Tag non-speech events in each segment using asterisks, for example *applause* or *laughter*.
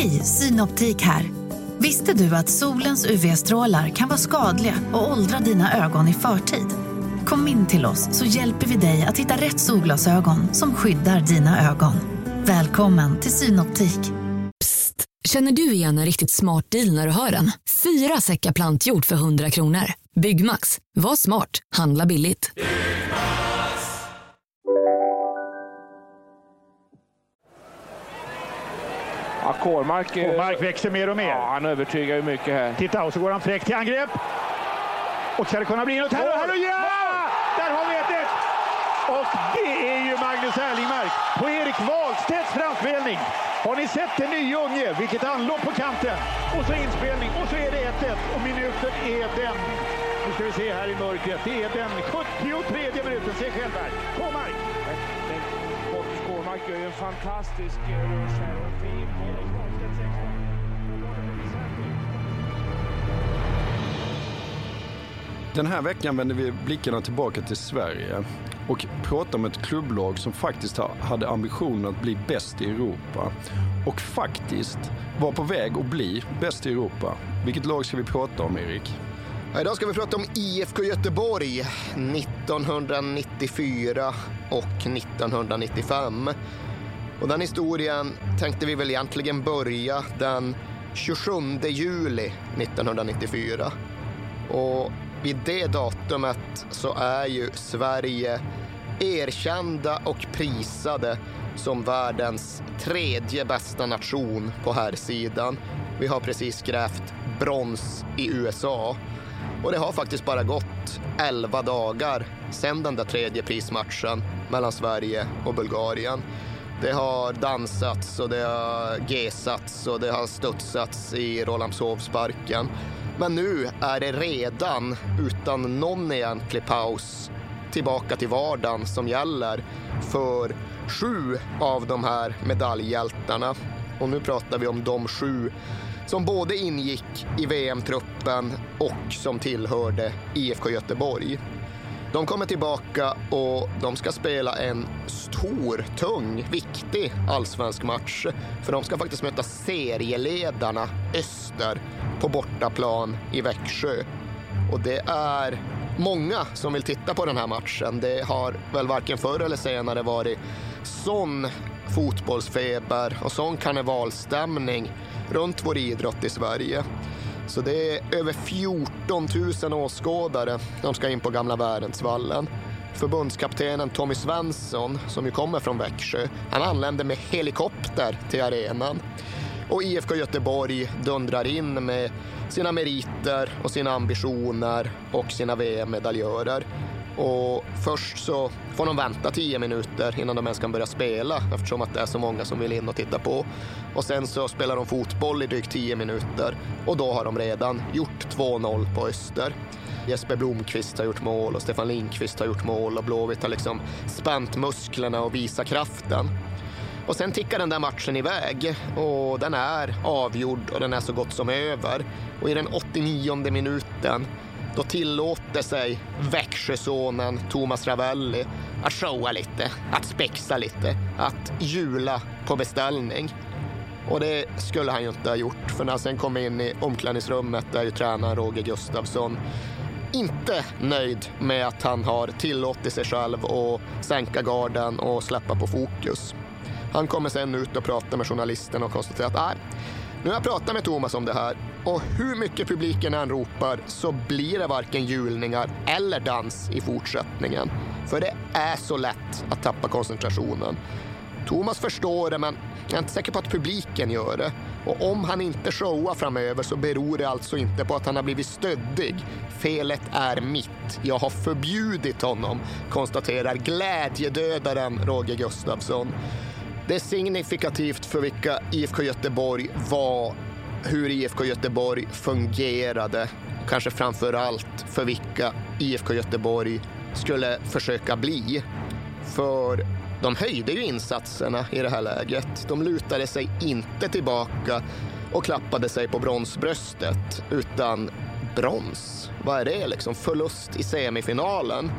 Hej, Synoptik här. Visste du att solens UV-strålar kan vara skadliga och åldra dina ögon i förtid? Kom in till oss så hjälper vi dig att hitta rätt solglasögon som skyddar dina ögon. Välkommen till Synoptik. Psst! Känner du igen en riktigt smart deal när du hör den? Fyra säckar plantjord för 100 kronor. Byggmax. Var smart. Handla billigt. Ja, Kårmark, Kårmark växer mer och mer. ja, han övertygar ju mycket här. Titta, och så går han fräckt till angrepp. Och ska det kunna bli något här? Och här och ja! Där har vi 1-1! Och det är ju Magnus Erlingmark på Erik Wahlstedts framspelning. Har ni sett den nya unge? Vilket anlopp på kanten! Och så inspelning och så är det 1-1 och minuten är den. Nu ska vi se här i mörkret. Det är den 73 minuten. Se själv här. Men Pontus gör ju en fantastisk eh, rush här. Den här veckan vänder vi blickarna tillbaka till Sverige och pratar om ett klubblag som faktiskt hade ambitionen att bli bäst i Europa. Och faktiskt var på väg att bli bäst i Europa. Vilket lag ska vi prata om, Erik? Idag ska vi prata om IFK Göteborg 1994 och 1995. Och den historien tänkte vi väl egentligen börja den 27 juli 1994. Och vid det datumet så är ju Sverige erkända och prisade som världens tredje bästa nation på här sidan. Vi har precis grävt brons i USA och det har faktiskt bara gått 11 dagar sedan den där tredje prismatchen mellan Sverige och Bulgarien. Det har dansats och det har gesats och det har studsats i Rålambshovsparken. Men nu är det redan, utan någon egentlig paus, tillbaka till vardagen som gäller för sju av de här medaljhjältarna. Och nu pratar vi om de sju som både ingick i VM-truppen och som tillhörde IFK Göteborg. De kommer tillbaka och de ska spela en stor, tung, viktig allsvensk match. För de ska faktiskt möta serieledarna Öster på bortaplan i Växjö. Och det är många som vill titta på den här matchen. Det har väl varken förr eller senare varit sån fotbollsfeber och sån karnevalstämning runt vår idrott i Sverige. Så det är över 14 000 åskådare som ska in på Gamla Värensvallen. Förbundskaptenen Tommy Svensson, som ju kommer från Växjö, han anländer med helikopter till arenan. Och IFK Göteborg dundrar in med sina meriter och sina ambitioner och sina VM-medaljörer. Och först så får de vänta 10 minuter innan de ens kan börja spela eftersom att det är så många som vill in och titta på. Och sen så spelar de fotboll i drygt 10 minuter och då har de redan gjort 2-0 på Öster. Jesper Blomqvist har gjort mål och Stefan Lindqvist har gjort mål och Blåvitt har liksom spänt musklerna och visat kraften. Och sen tickar den där matchen iväg och den är avgjord och den är så gott som över. Och i den 89 minuten då tillåter sig Växjösonen Thomas Ravelli att showa lite, att spexa lite, att jula på beställning. Och det skulle han ju inte ha gjort, för när han sen kom in i omklädningsrummet där ju tränaren Roger Gustafsson inte nöjd med att han har tillåtit sig själv att sänka garden och släppa på fokus. Han kommer sen ut och pratar med journalisten och konstaterar att ah, nu har jag pratat med Thomas om det här och hur mycket publiken än ropar så blir det varken julningar eller dans i fortsättningen. För det är så lätt att tappa koncentrationen. Thomas förstår det, men jag är inte säker på att publiken gör det. Och om han inte showar framöver så beror det alltså inte på att han har blivit stöddig. Felet är mitt. Jag har förbjudit honom, konstaterar glädjedödaren Roger Gustafsson. Det är signifikativt för vilka IFK Göteborg var, hur IFK Göteborg fungerade. Kanske framför allt för vilka IFK Göteborg skulle försöka bli. För de höjde ju insatserna i det här läget. De lutade sig inte tillbaka och klappade sig på bronsbröstet, utan brons. Vad är det liksom? Förlust i semifinalen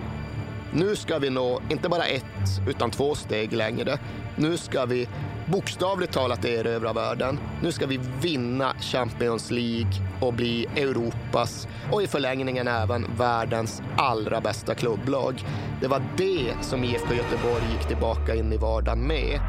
nu ska vi nå inte bara ett, utan två steg längre. Nu ska vi bokstavligt talat erövra världen. Nu ska vi vinna Champions League och bli Europas och i förlängningen även världens allra bästa klubblag. Det var det som IFK Göteborg gick tillbaka in i vardagen med.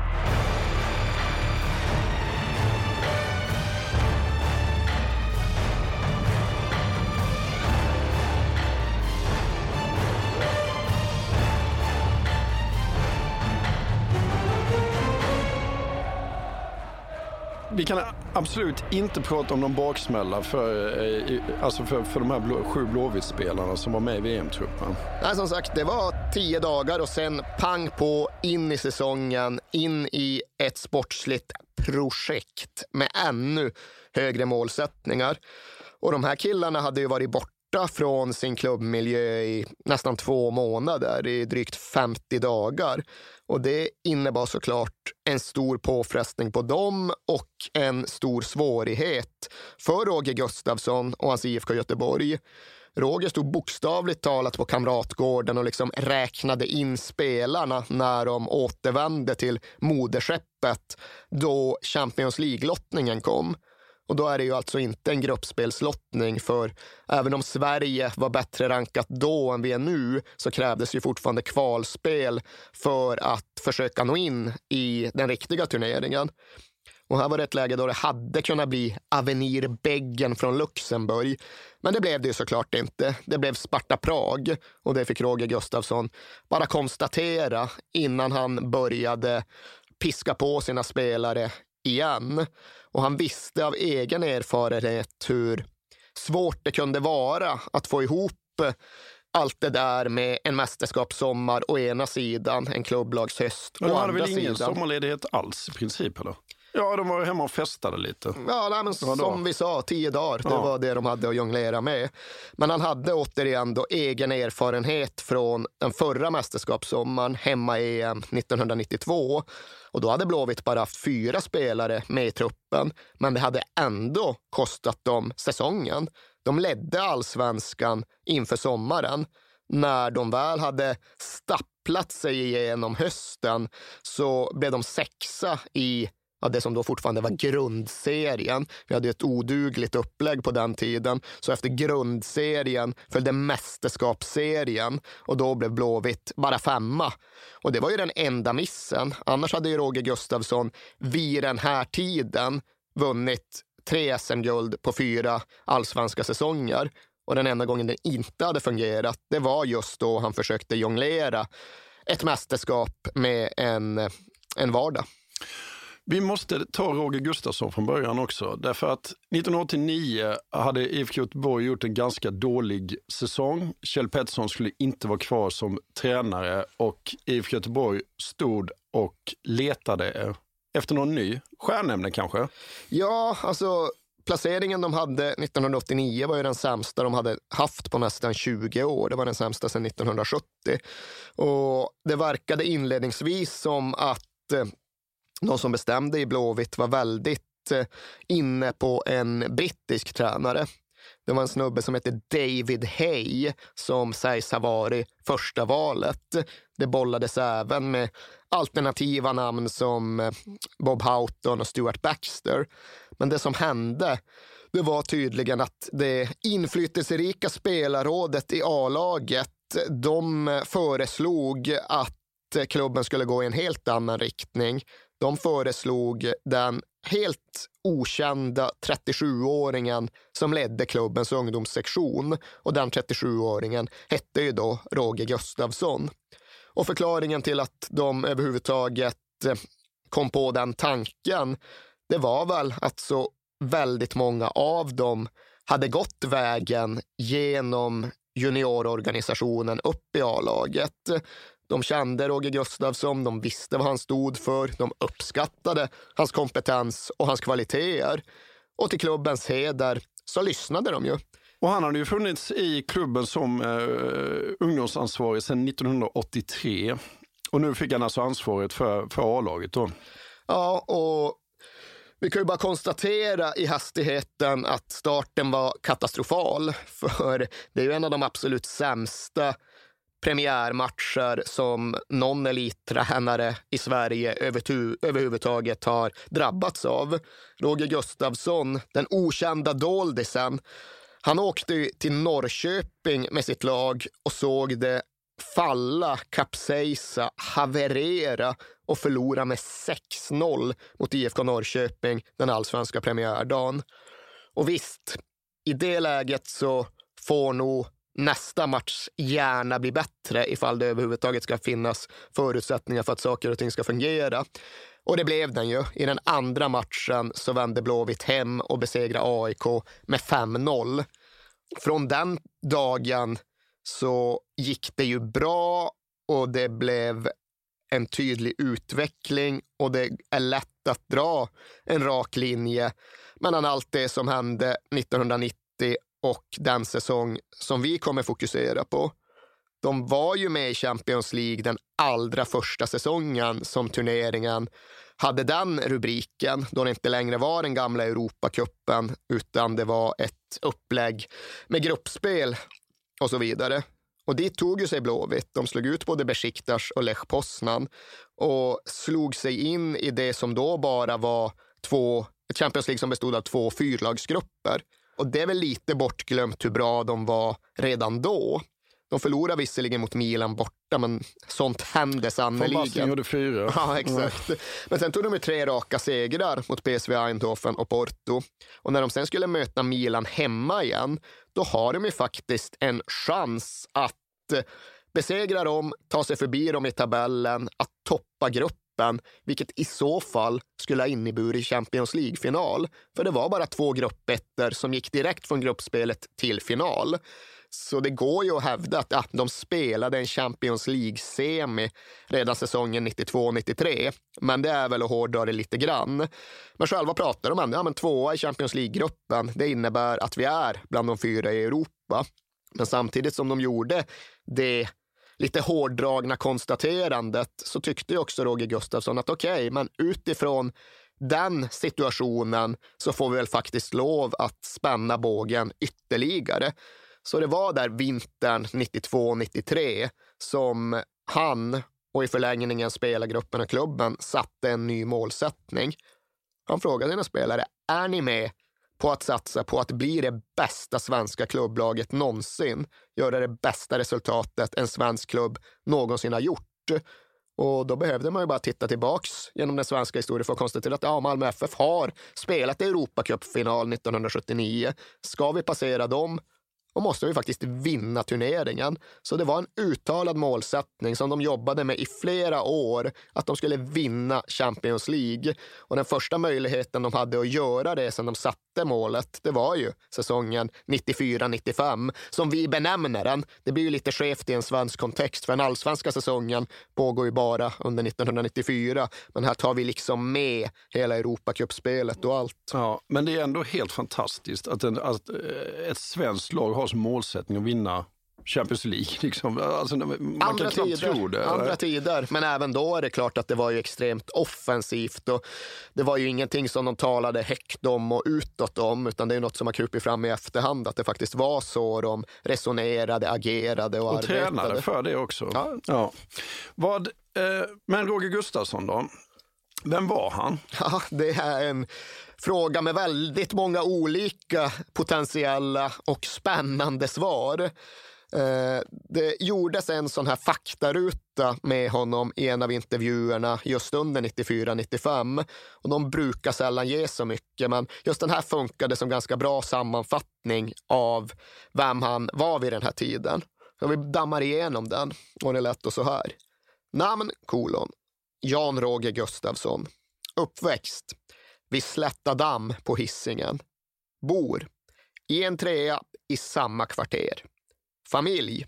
Vi kan absolut inte prata om någon baksmälla för, eh, alltså för, för de här blå, sju Blåvitt-spelarna som var med i VM-truppen. Nej, som sagt, det var tio dagar och sen pang på in i säsongen, in i ett sportsligt projekt med ännu högre målsättningar. Och de här killarna hade ju varit borta från sin klubbmiljö i nästan två månader, i drygt 50 dagar. Och det innebar såklart en stor påfrestning på dem och en stor svårighet för Roger Gustafsson och hans IFK Göteborg. Roger stod bokstavligt talat på Kamratgården och liksom räknade in spelarna när de återvände till moderskeppet då Champions League-lottningen kom. Och då är det ju alltså inte en gruppspelslottning, för även om Sverige var bättre rankat då än vi är nu så krävdes ju fortfarande kvalspel för att försöka nå in i den riktiga turneringen. Och här var det ett läge då det hade kunnat bli Avenir Beggen från Luxemburg. Men det blev det ju såklart inte. Det blev Sparta Prag och det fick Roger Gustafsson bara konstatera innan han började piska på sina spelare igen. Och han visste av egen erfarenhet hur svårt det kunde vara att få ihop allt det där med en mästerskapssommar å ena sidan, en klubblagshöst å andra sidan. De hade väl ingen sommarledighet alls i princip? Eller? Ja, de var hemma och festade lite. Ja, nej, men som vi sa, tio dagar. Det ja. var det de hade att jonglera med. Men han hade återigen då egen erfarenhet från den förra mästerskapssommaren, hemma-EM 1992. Och då hade Blåvitt bara haft fyra spelare med i truppen, men det hade ändå kostat dem säsongen. De ledde allsvenskan inför sommaren. När de väl hade stapplat sig igenom hösten så blev de sexa i ja, det som då fortfarande var grundserien. Vi hade ett odugligt upplägg på den tiden. Så efter grundserien följde mästerskapsserien och då blev Blåvitt bara femma. Och det var ju den enda missen. Annars hade ju Roger Gustafsson vid den här tiden vunnit tre SM-guld på fyra allsvenska säsonger. Och den enda gången det inte hade fungerat, det var just då han försökte jonglera ett mästerskap med en, en vardag. Vi måste ta Roger Gustafsson från början också. Därför att 1989 hade IFK Göteborg gjort en ganska dålig säsong. Kjell Pettersson skulle inte vara kvar som tränare och IFK Göteborg stod och letade efter någon ny stjärnämne kanske? Ja, alltså placeringen de hade 1989 var ju den sämsta de hade haft på nästan 20 år. Det var den sämsta sedan 1970. Och det verkade inledningsvis som att eh, de som bestämde i Blåvitt var väldigt eh, inne på en brittisk tränare. Det var en snubbe som hette David Hay som sägs ha varit första valet. Det bollades även med alternativa namn som eh, Bob Houghton och Stuart Baxter. Men det som hände det var tydligen att det inflytelserika spelarrådet i A-laget de eh, föreslog att klubben skulle gå i en helt annan riktning. De föreslog den helt okända 37-åringen som ledde klubbens ungdomssektion. Och den 37-åringen hette ju då Roger Gustafsson. Och förklaringen till att de överhuvudtaget eh, kom på den tanken, det var väl att så väldigt många av dem hade gått vägen genom juniororganisationen upp i A-laget. De kände Roger Gustafsson, de visste vad han stod för, de uppskattade hans kompetens och hans kvaliteter. Och till klubbens heder så lyssnade de ju. Och han hade ju funnits i klubben som eh, ungdomsansvarig sedan 1983. Och nu fick han alltså ansvaret för, för A-laget då. Ja, och vi kan ju bara konstatera i hastigheten att starten var katastrofal. *laughs* För det är ju en av de absolut sämsta premiärmatcher som någon elittränare i Sverige överhuvudtaget har drabbats av. Roger Gustafsson, den okända doldisen, han åkte till Norrköping med sitt lag och såg det falla, kapsejsa, haverera och förlora med 6-0 mot IFK Norrköping den allsvenska premiärdagen. Och visst, i det läget så får nog nästa match gärna bli bättre ifall det överhuvudtaget ska finnas förutsättningar för att saker och ting ska fungera. Och det blev den ju. I den andra matchen så vände Blåvitt hem och besegrade AIK med 5-0. Från den dagen så gick det ju bra och det blev en tydlig utveckling och det är lätt att dra en rak linje mellan allt det som hände 1990 och den säsong som vi kommer fokusera på. De var ju med i Champions League den allra första säsongen som turneringen hade den rubriken, då det inte längre var den gamla Europacupen, utan det var ett upplägg med gruppspel och så vidare. Och dit tog ju sig Blåvitt. De slog ut både Besiktas och Lech Poznan och slog sig in i det som då bara var två, ett Champions League som bestod av två fyrlagsgrupper. Och det är väl lite bortglömt hur bra de var redan då. De förlorade visserligen mot Milan borta, men sånt hände sannerligen. Van gjorde fyra. Ja, exakt. Men sen tog de ju tre raka segrar mot PSV Eindhoven och Porto. Och när de sen skulle möta Milan hemma igen, då har de ju faktiskt en chans att besegra dem, ta sig förbi dem i tabellen, att toppa gruppen, vilket i så fall skulle ha inneburit Champions League-final. För det var bara två gruppettor som gick direkt från gruppspelet till final. Så det går ju att hävda att ja, de spelade en Champions League-semi redan säsongen 92-93. Men det är väl att hårdra det lite grann. Men själva pratar de om ja, men tvåa i Champions League-gruppen. Det innebär att vi är bland de fyra i Europa. Men samtidigt som de gjorde det lite hårdragna konstaterandet så tyckte ju också Roger Gustafsson att okej, okay, men utifrån den situationen så får vi väl faktiskt lov att spänna bågen ytterligare. Så det var där vintern 92-93 som han och i förlängningen spelargruppen och klubben satte en ny målsättning. Han frågade sina spelare, är ni med på att satsa på att bli det bästa svenska klubblaget någonsin? Göra det bästa resultatet en svensk klubb någonsin har gjort. Och då behövde man ju bara titta tillbaks genom den svenska historien för att konstatera att ja, Malmö FF har spelat Europacupfinal 1979. Ska vi passera dem och måste vi faktiskt vinna turneringen. Så det var en uttalad målsättning som de jobbade med i flera år, att de skulle vinna Champions League. Och den första möjligheten de hade att göra det sen de satte målet, det var ju säsongen 94-95, som vi benämner den. Det blir ju lite skevt i en svensk kontext, för den allsvenska säsongen pågår ju bara under 1994. Men här tar vi liksom med hela Europacupspelet och allt. Ja, men det är ändå helt fantastiskt att, en, att eh, ett svenskt lag har som målsättning att vinna Champions League. *laughs* Liksom. Alltså, man andra kan tider, tro det. Andra tider, men även då är det klart att det var ju extremt offensivt. Och det var ju ingenting som de talade högt om och utåt om, utan det är något som har krupit fram i efterhand, att det faktiskt var så de resonerade, agerade och, och arbetade. Och tränade för det också. Ja. ja. Vad, eh, men Roger Gustafsson då? Vem var han? Ja, det är en fråga med väldigt många olika potentiella och spännande svar. Eh, det gjordes en sån här faktaruta med honom i en av intervjuerna just under 94-95. Och de brukar sällan ge så mycket, men just den här funkade som ganska bra sammanfattning av vem han var vid den här tiden. Så vi dammar igenom den och det lät då så här. Namn kolon Jan Roger Gustafsson. Uppväxt vid Slätta damm på hissingen. Bor i en trea i samma kvarter. Familj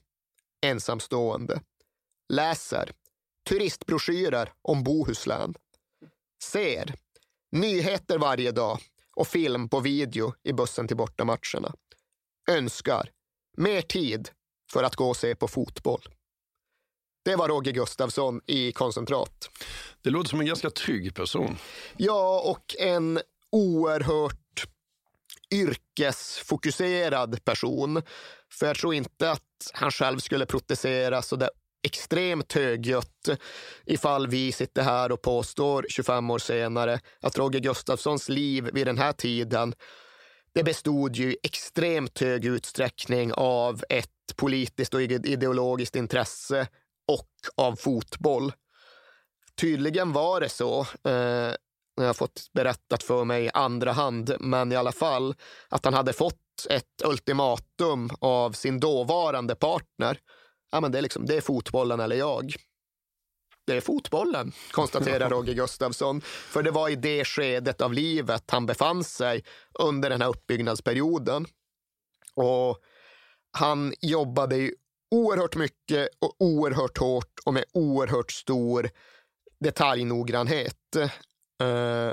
ensamstående. Läser turistbroschyrer om Bohuslän. Ser nyheter varje dag och film på video i bussen till bortamatcherna. Önskar mer tid för att gå och se på fotboll. Det var Roger Gustafsson i koncentrat. Det låter som en ganska trygg person. Ja, och en oerhört yrkesfokuserad person. För jag tror inte att han själv skulle protestera så där extremt högljutt ifall vi sitter här och påstår 25 år senare att Roger Gustafssons liv vid den här tiden det bestod ju i extremt hög utsträckning av ett politiskt och ideologiskt intresse och av fotboll. Tydligen var det så, eh, jag har fått berättat för mig i andra hand, men i alla fall att han hade fått ett ultimatum av sin dåvarande partner. Ja, men det, är liksom, det är fotbollen eller jag. Det är fotbollen, konstaterar *laughs* Roger Gustafsson. För det var i det skedet av livet han befann sig under den här uppbyggnadsperioden. Och han jobbade ju oerhört mycket och oerhört hårt och med oerhört stor detaljnoggrannhet. Uh,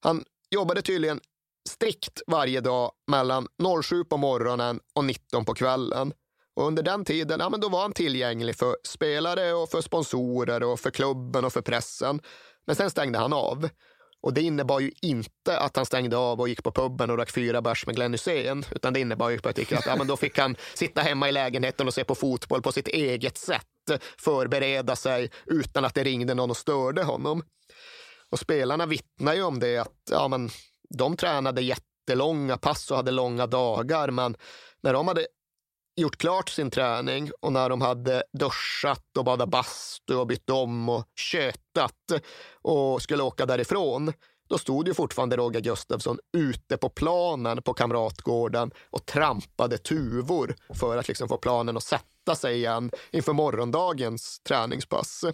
han jobbade tydligen strikt varje dag mellan 07 på morgonen och 19 på kvällen. Och under den tiden ja, men då var han tillgänglig för spelare och för sponsorer och för klubben och för pressen. Men sen stängde han av. Och det innebar ju inte att han stängde av och gick på puben och drack fyra bärs med Glenn Hysén, utan det innebar ju på att, ja, men då fick han sitta hemma i lägenheten och se på fotboll på sitt eget sätt, förbereda sig utan att det ringde någon och störde honom. Och spelarna vittnar ju om det, att ja, men, de tränade jättelånga pass och hade långa dagar, men när de hade gjort klart sin träning och när de hade duschat och badat bastu och bytt om och kötat och skulle åka därifrån, då stod ju fortfarande Roger Gustafsson ute på planen på Kamratgården och trampade tuvor för att liksom få planen att sätta sig igen inför morgondagens träningspass.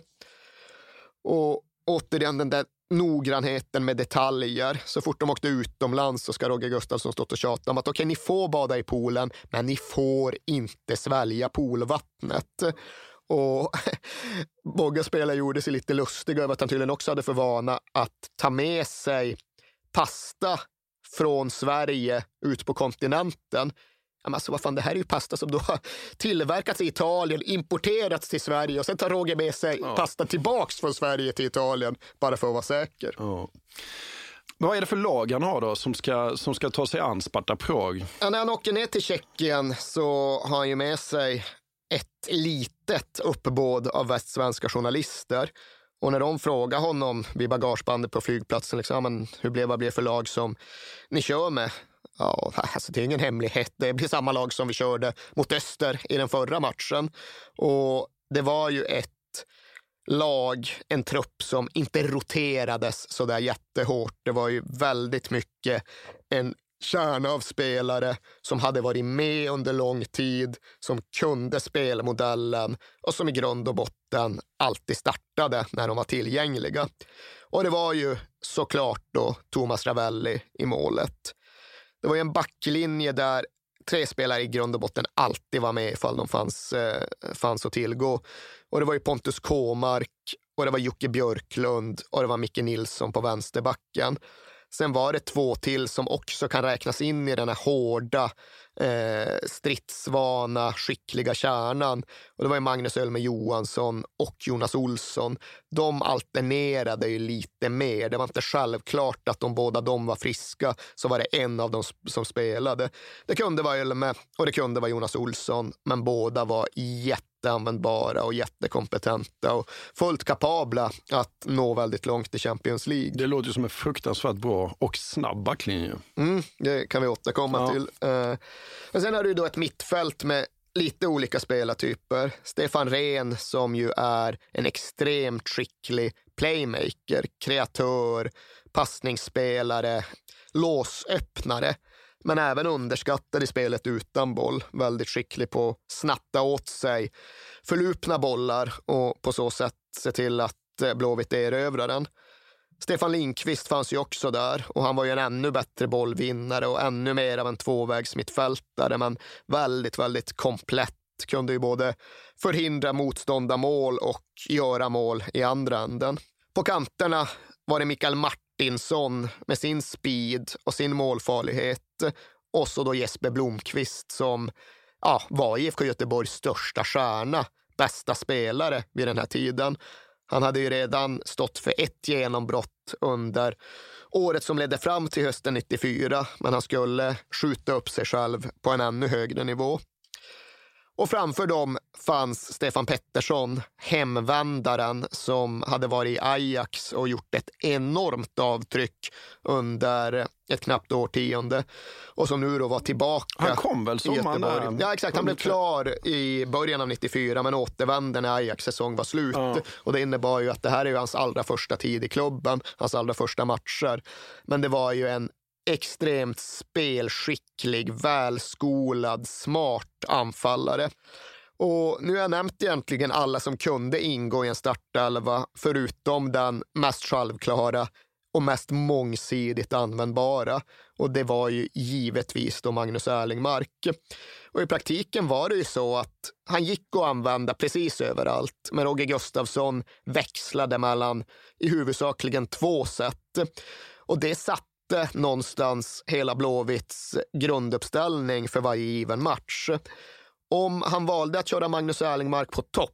Och återigen den där noggrannheten med detaljer. Så fort de åkte utomlands så ska Roger Gustafsson stått och tjata om att okej, okay, ni får bada i poolen, men ni får inte svälja poolvattnet. Och *laughs* många spelare gjorde sig lite lustiga över att han tydligen också hade för vana att ta med sig pasta från Sverige ut på kontinenten men alltså, vad fan, det här är ju pasta som då har tillverkats i Italien, importerats till Sverige och sen tar Roger med sig ja. pasta tillbaks från Sverige till Italien bara för att vara säker. Ja. Vad är det för lag han har då som ska, som ska ta sig an Sparta Prag? Ja, när han åker ner till Tjeckien så har han ju med sig ett litet uppbåd av västsvenska journalister. Och när de frågar honom vid bagagebandet på flygplatsen, liksom, hur blev vad blev för lag som ni kör med? Ja, alltså det är ingen hemlighet. Det blir samma lag som vi körde mot Öster i den förra matchen. Och det var ju ett lag, en trupp som inte roterades så där jättehårt. Det var ju väldigt mycket en kärna av spelare som hade varit med under lång tid, som kunde spelmodellen och som i grund och botten alltid startade när de var tillgängliga. Och det var ju såklart då Thomas Ravelli i målet. Det var ju en backlinje där tre spelare i grund och botten alltid var med ifall de fanns, eh, fanns att tillgå. Och det var ju Pontus Kåmark och det var Jocke Björklund och det var Micke Nilsson på vänsterbacken. Sen var det två till som också kan räknas in i den här hårda, eh, stridsvana, skickliga kärnan. Och det var ju Magnus Ölme Johansson och Jonas Olsson. De alternerade ju lite mer. Det var inte självklart att om båda de var friska, så var det en av dem som spelade. Det kunde vara Ölme och det kunde vara Jonas Olsson, men båda var jätte jätteanvändbara och jättekompetenta och fullt kapabla att nå väldigt långt i Champions League. Det låter som en fruktansvärt bra och snabb backlinje. Mm, det kan vi återkomma ja. till. Men sen har du då ett mittfält med lite olika spelartyper. Stefan Rehn som ju är en extremt skicklig playmaker, kreatör, passningsspelare, låsöppnare men även underskattad i spelet utan boll. Väldigt skicklig på att snatta åt sig förlupna bollar och på så sätt se till att eh, Blåvitt erövrar den. Stefan Linkvist fanns ju också där och han var ju en ännu bättre bollvinnare och ännu mer av en tvåvägsmittfältare, men väldigt, väldigt komplett. Kunde ju både förhindra motståndarmål och göra mål i andra änden. På kanterna var det Mikael Martinsson med sin speed och sin målfarlighet Eh, och så då Jesper Blomqvist som ja, var IFK Göteborgs största stjärna, bästa spelare vid den här tiden. Han hade ju redan stått för ett genombrott under året som ledde fram till hösten 94, men han skulle skjuta upp sig själv på en ännu högre nivå. Och framför dem fanns Stefan Pettersson, hemvändaren som hade varit i Ajax och gjort ett enormt avtryck under ett knappt årtionde och som nu då var tillbaka. Han kom väl sommaren där? Ja, exakt. Han blev klar i början av 94 men återvände när Ajax säsong var slut. Ja. Och det innebar ju att det här är hans allra första tid i klubben, hans allra första matcher. Men det var ju en extremt spelskicklig, välskolad, smart anfallare. Och nu har jag nämnt egentligen alla som kunde ingå i en startelva, förutom den mest självklara och mest mångsidigt användbara. Och det var ju givetvis då Magnus Erlingmark. Och i praktiken var det ju så att han gick att använda precis överallt. Men Roger Gustafsson växlade mellan i huvudsakligen två sätt. Och det satt inte någonstans hela Blåvitts grunduppställning för varje given match. Om han valde att köra Magnus Erlingmark på topp,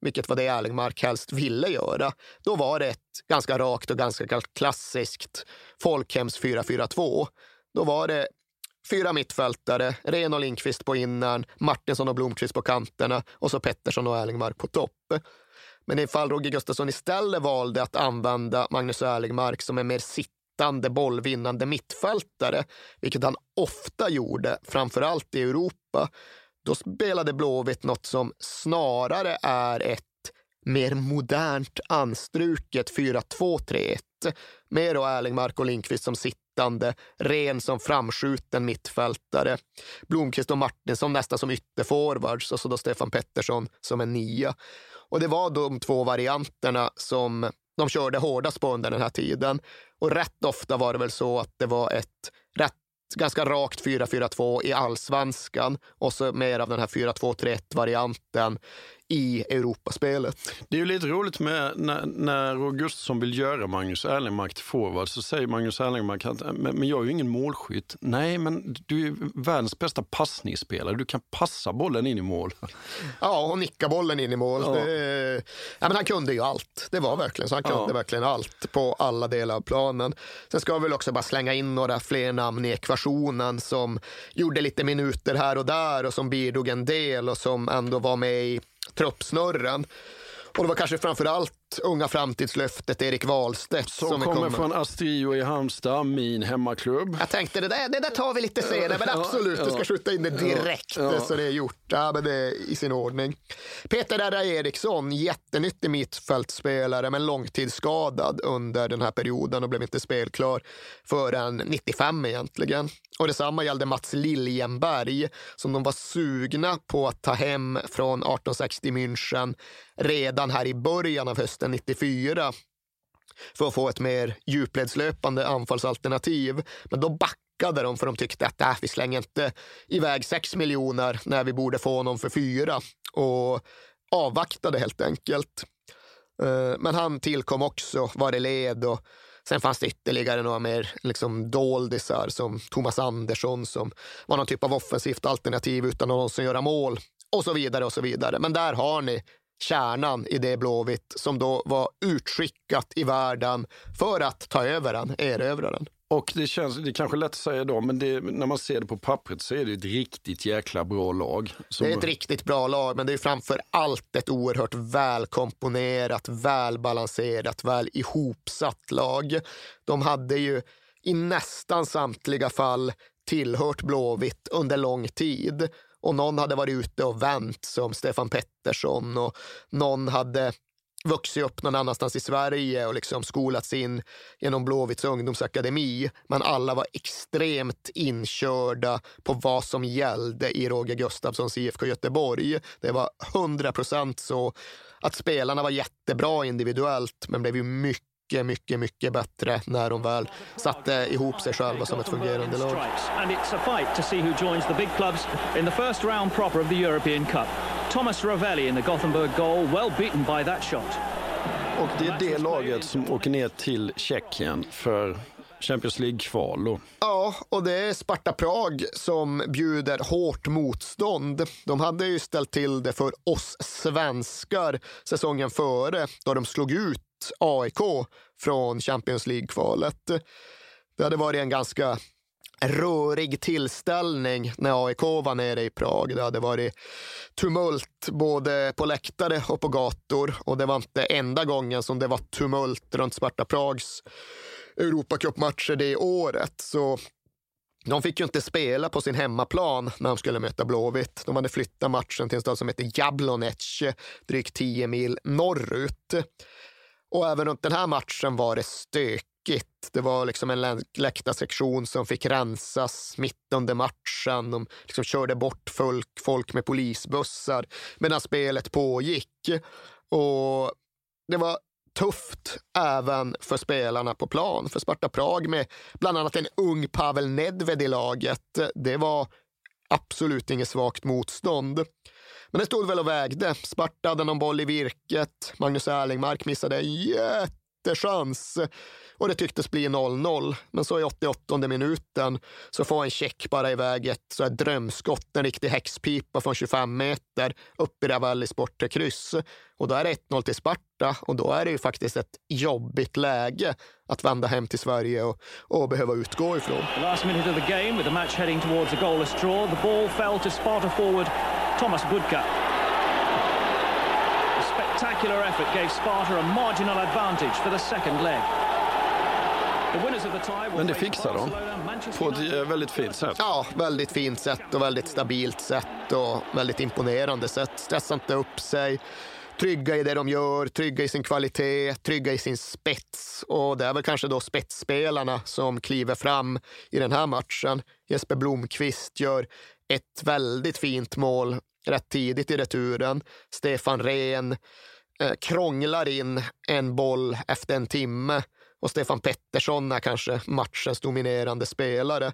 vilket var det Erlingmark helst ville göra, då var det ett ganska rakt och ganska klassiskt folkhems 4-4-2. Då var det fyra mittfältare, Ren och Lindqvist på innern, Martinsson och Blomqvist på kanterna och så Pettersson och Erlingmark på topp. Men ifall Roger Gustafsson istället valde att använda Magnus Erlingmark som en mer sitt sittande bollvinnande mittfältare, vilket han ofta gjorde, framför allt i Europa, då spelade Blåvitt något som snarare är ett mer modernt anstruket 4-2-3-1 med då Erling Marko Lindqvist som sittande, Ren som framskjuten mittfältare, Blomqvist och Martinsson nästan som ytterforwards och så då Stefan Pettersson som en nia. Och det var de två varianterna som de körde hårdast på under den här tiden. Och rätt ofta var det väl så att det var ett rätt ganska rakt 4-4-2 i allsvenskan och så mer av den här 4-2-3-1-varianten i Europaspelet. Det är ju lite roligt med när, när Augustsson vill göra Magnus Erlingmark till forward så säger Magnus Erlingmark att men, jag är ju ingen målskytt. Nej, men du är världens bästa passningsspelare. Du kan passa bollen in i mål. Ja, och nicka bollen in i mål. Ja. Det, ja, men han kunde ju allt. Det var verkligen så. Han kunde ja. verkligen allt på alla delar av planen. Sen ska vi väl också bara slänga in några fler namn i ekvationen som gjorde lite minuter här och där och som bidrog en del och som ändå var med i truppsnurran. Och det var kanske framför allt unga framtidslöftet Erik Wahlstedt. Som, som kommer från Astrio i Halmstad, min hemmaklubb. Jag tänkte det där, det där tar vi lite senare, men absolut, ja, ja. du ska skjuta in det direkt ja, så det är gjort. Ja, men det är i sin ordning. Peter Erra Eriksson, jättenyttig mittfältspelare, men långtidsskadad under den här perioden och blev inte spelklar förrän 95 egentligen. Och detsamma gällde Mats Liljenberg som de var sugna på att ta hem från 1860 München redan här i början av hösten 94 för att få ett mer djupledslöpande anfallsalternativ. Men då backade de för de tyckte att äh, vi slänger inte iväg 6 miljoner när vi borde få honom för fyra och avvaktade helt enkelt. Eh, men han tillkom också, var i led och Sen fanns det ytterligare några mer liksom, doldisar som Thomas Andersson som var någon typ av offensivt alternativ utan att någonsin göra mål och så vidare och så vidare. Men där har ni kärnan i det Blåvitt som då var utskickat i världen för att ta över den, erövra den. Och det känns, det är kanske lätt att säga då, men det, när man ser det på pappret så är det ett riktigt jäkla bra lag. Som... Det är ett riktigt bra lag, men det är framför allt ett oerhört välkomponerat, välbalanserat, väl ihopsatt lag. De hade ju i nästan samtliga fall tillhört Blåvitt under lång tid och någon hade varit ute och vänt som Stefan Pettersson och någon hade vuxit upp någon annanstans i Sverige och liksom skolats in genom Blåvitts ungdomsakademi. Men alla var extremt inkörda på vad som gällde i Roger Gustafssons IFK Göteborg. Det var 100 procent så att spelarna var jättebra individuellt men blev ju mycket mycket, mycket, mycket bättre när de väl satte ihop sig själva som ett fungerande lag. And it's a fight to see who joins the big clubs in the first round proper of the European Cup. Thomas Ravelli in the Gothenburg goal, well beaten by that shot. Och det är det laget som åker ner till Tjeckien för Champions League-kval. Ja, och det är Sparta Prag som bjuder hårt motstånd. De hade ju ställt till det för oss svenskar säsongen före då de slog ut AIK från Champions League-kvalet. Det hade varit en ganska rörig tillställning när AIK var nere i Prag. Det hade varit tumult både på läktare och på gator och det var inte enda gången som det var tumult runt Sparta Prags Europacupmatcher det året. Så de fick ju inte spela på sin hemmaplan när de skulle möta Blåvitt. De hade flyttat matchen till en stad som heter Jablonec, drygt 10 mil norrut. Och även runt den här matchen var det stökigt. Det var liksom en läktarsektion som fick rensas mitt under matchen. De liksom körde bort folk, folk med polisbussar medan spelet pågick. Och det var tufft även för spelarna på plan. För Sparta Prag med bland annat en ung Pavel Nedved i laget. Det var absolut inget svagt motstånd. Men det stod väl och vägde. Sparta hade någon boll i virket. Magnus Erlingmark missade en jättechans och det tycktes bli 0-0. Men så i 88 minuten så får en check bara iväg ett så här drömskott, en riktig häxpipa från 25 meter upp i Ravallis bortre kryss. Och då är det 1-0 till Sparta och då är det ju faktiskt ett jobbigt läge att vända hem till Sverige och, och behöva utgå ifrån. The last minute of the game with the match heading towards a goalless draw. The ball fell to Sparta forward Thomas Budka. A spectacular effort gave Sparta a marginal advantage for the second leg. Men det fixar de på ett eh, väldigt fint sätt. Ja, väldigt fint sätt och väldigt stabilt sätt och väldigt imponerande sätt. Stressar inte upp sig, trygga i det de gör, trygga i sin kvalitet, trygga i sin spets. Och det är väl kanske då spetsspelarna som kliver fram i den här matchen. Jesper Blomqvist gör ett väldigt fint mål rätt tidigt i returen. Stefan Rehn eh, krånglar in en boll efter en timme och Stefan Pettersson är kanske matchens dominerande spelare.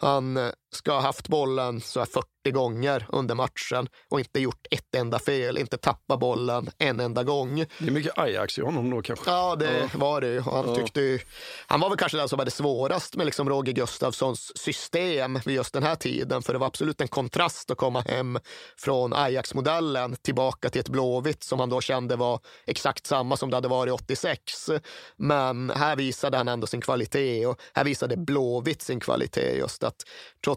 Han eh, ska ha haft bollen så 40 gånger under matchen och inte gjort ett enda fel, inte tappat bollen en enda gång. Det är mycket Ajax i honom då kanske? Ja, det ja. var det han, tyckte ju, han var väl kanske den som hade svårast med liksom Roger Gustafssons system vid just den här tiden. För det var absolut en kontrast att komma hem från Ajax-modellen tillbaka till ett Blåvitt som han då kände var exakt samma som det hade varit 86. Men här visade han ändå sin kvalitet och här visade Blåvitt sin kvalitet. Just att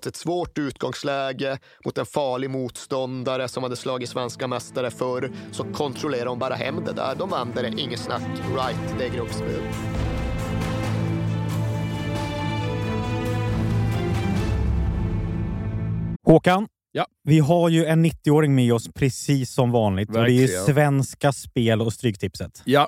trots ett svårt utgångsläge mot en farlig motståndare som hade slagit svenska mästare förr så kontrollerade de bara hem det där. De vände det, inget snack. Right, det är gruppspel. Håkan, Ja. Vi har ju en 90-åring med oss precis som vanligt. Och det är ju Svenska Spel och Stryktipset. Ja,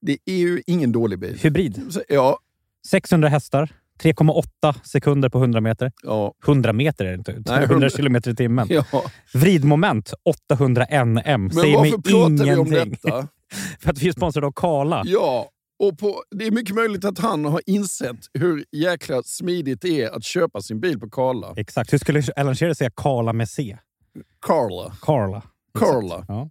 Det är ju ingen dålig bil. Hybrid. Så, Ja, 600 hästar. 3,8 sekunder på 100 meter. ja, 100 meter är det inte. 100 100 kilometer i timmen. ja. Vridmoment 800 NM. Men Säger varför pratar vi om ingenting. detta? *laughs* För att vi är sponsrade av Karla. Ja, och på, det är mycket möjligt att han har insett hur jäkla smidigt det är att köpa sin bil på Karla. Exakt. Hur skulle Alan Shearer säga Karla med C? Karla. Karla. Karla. Ja.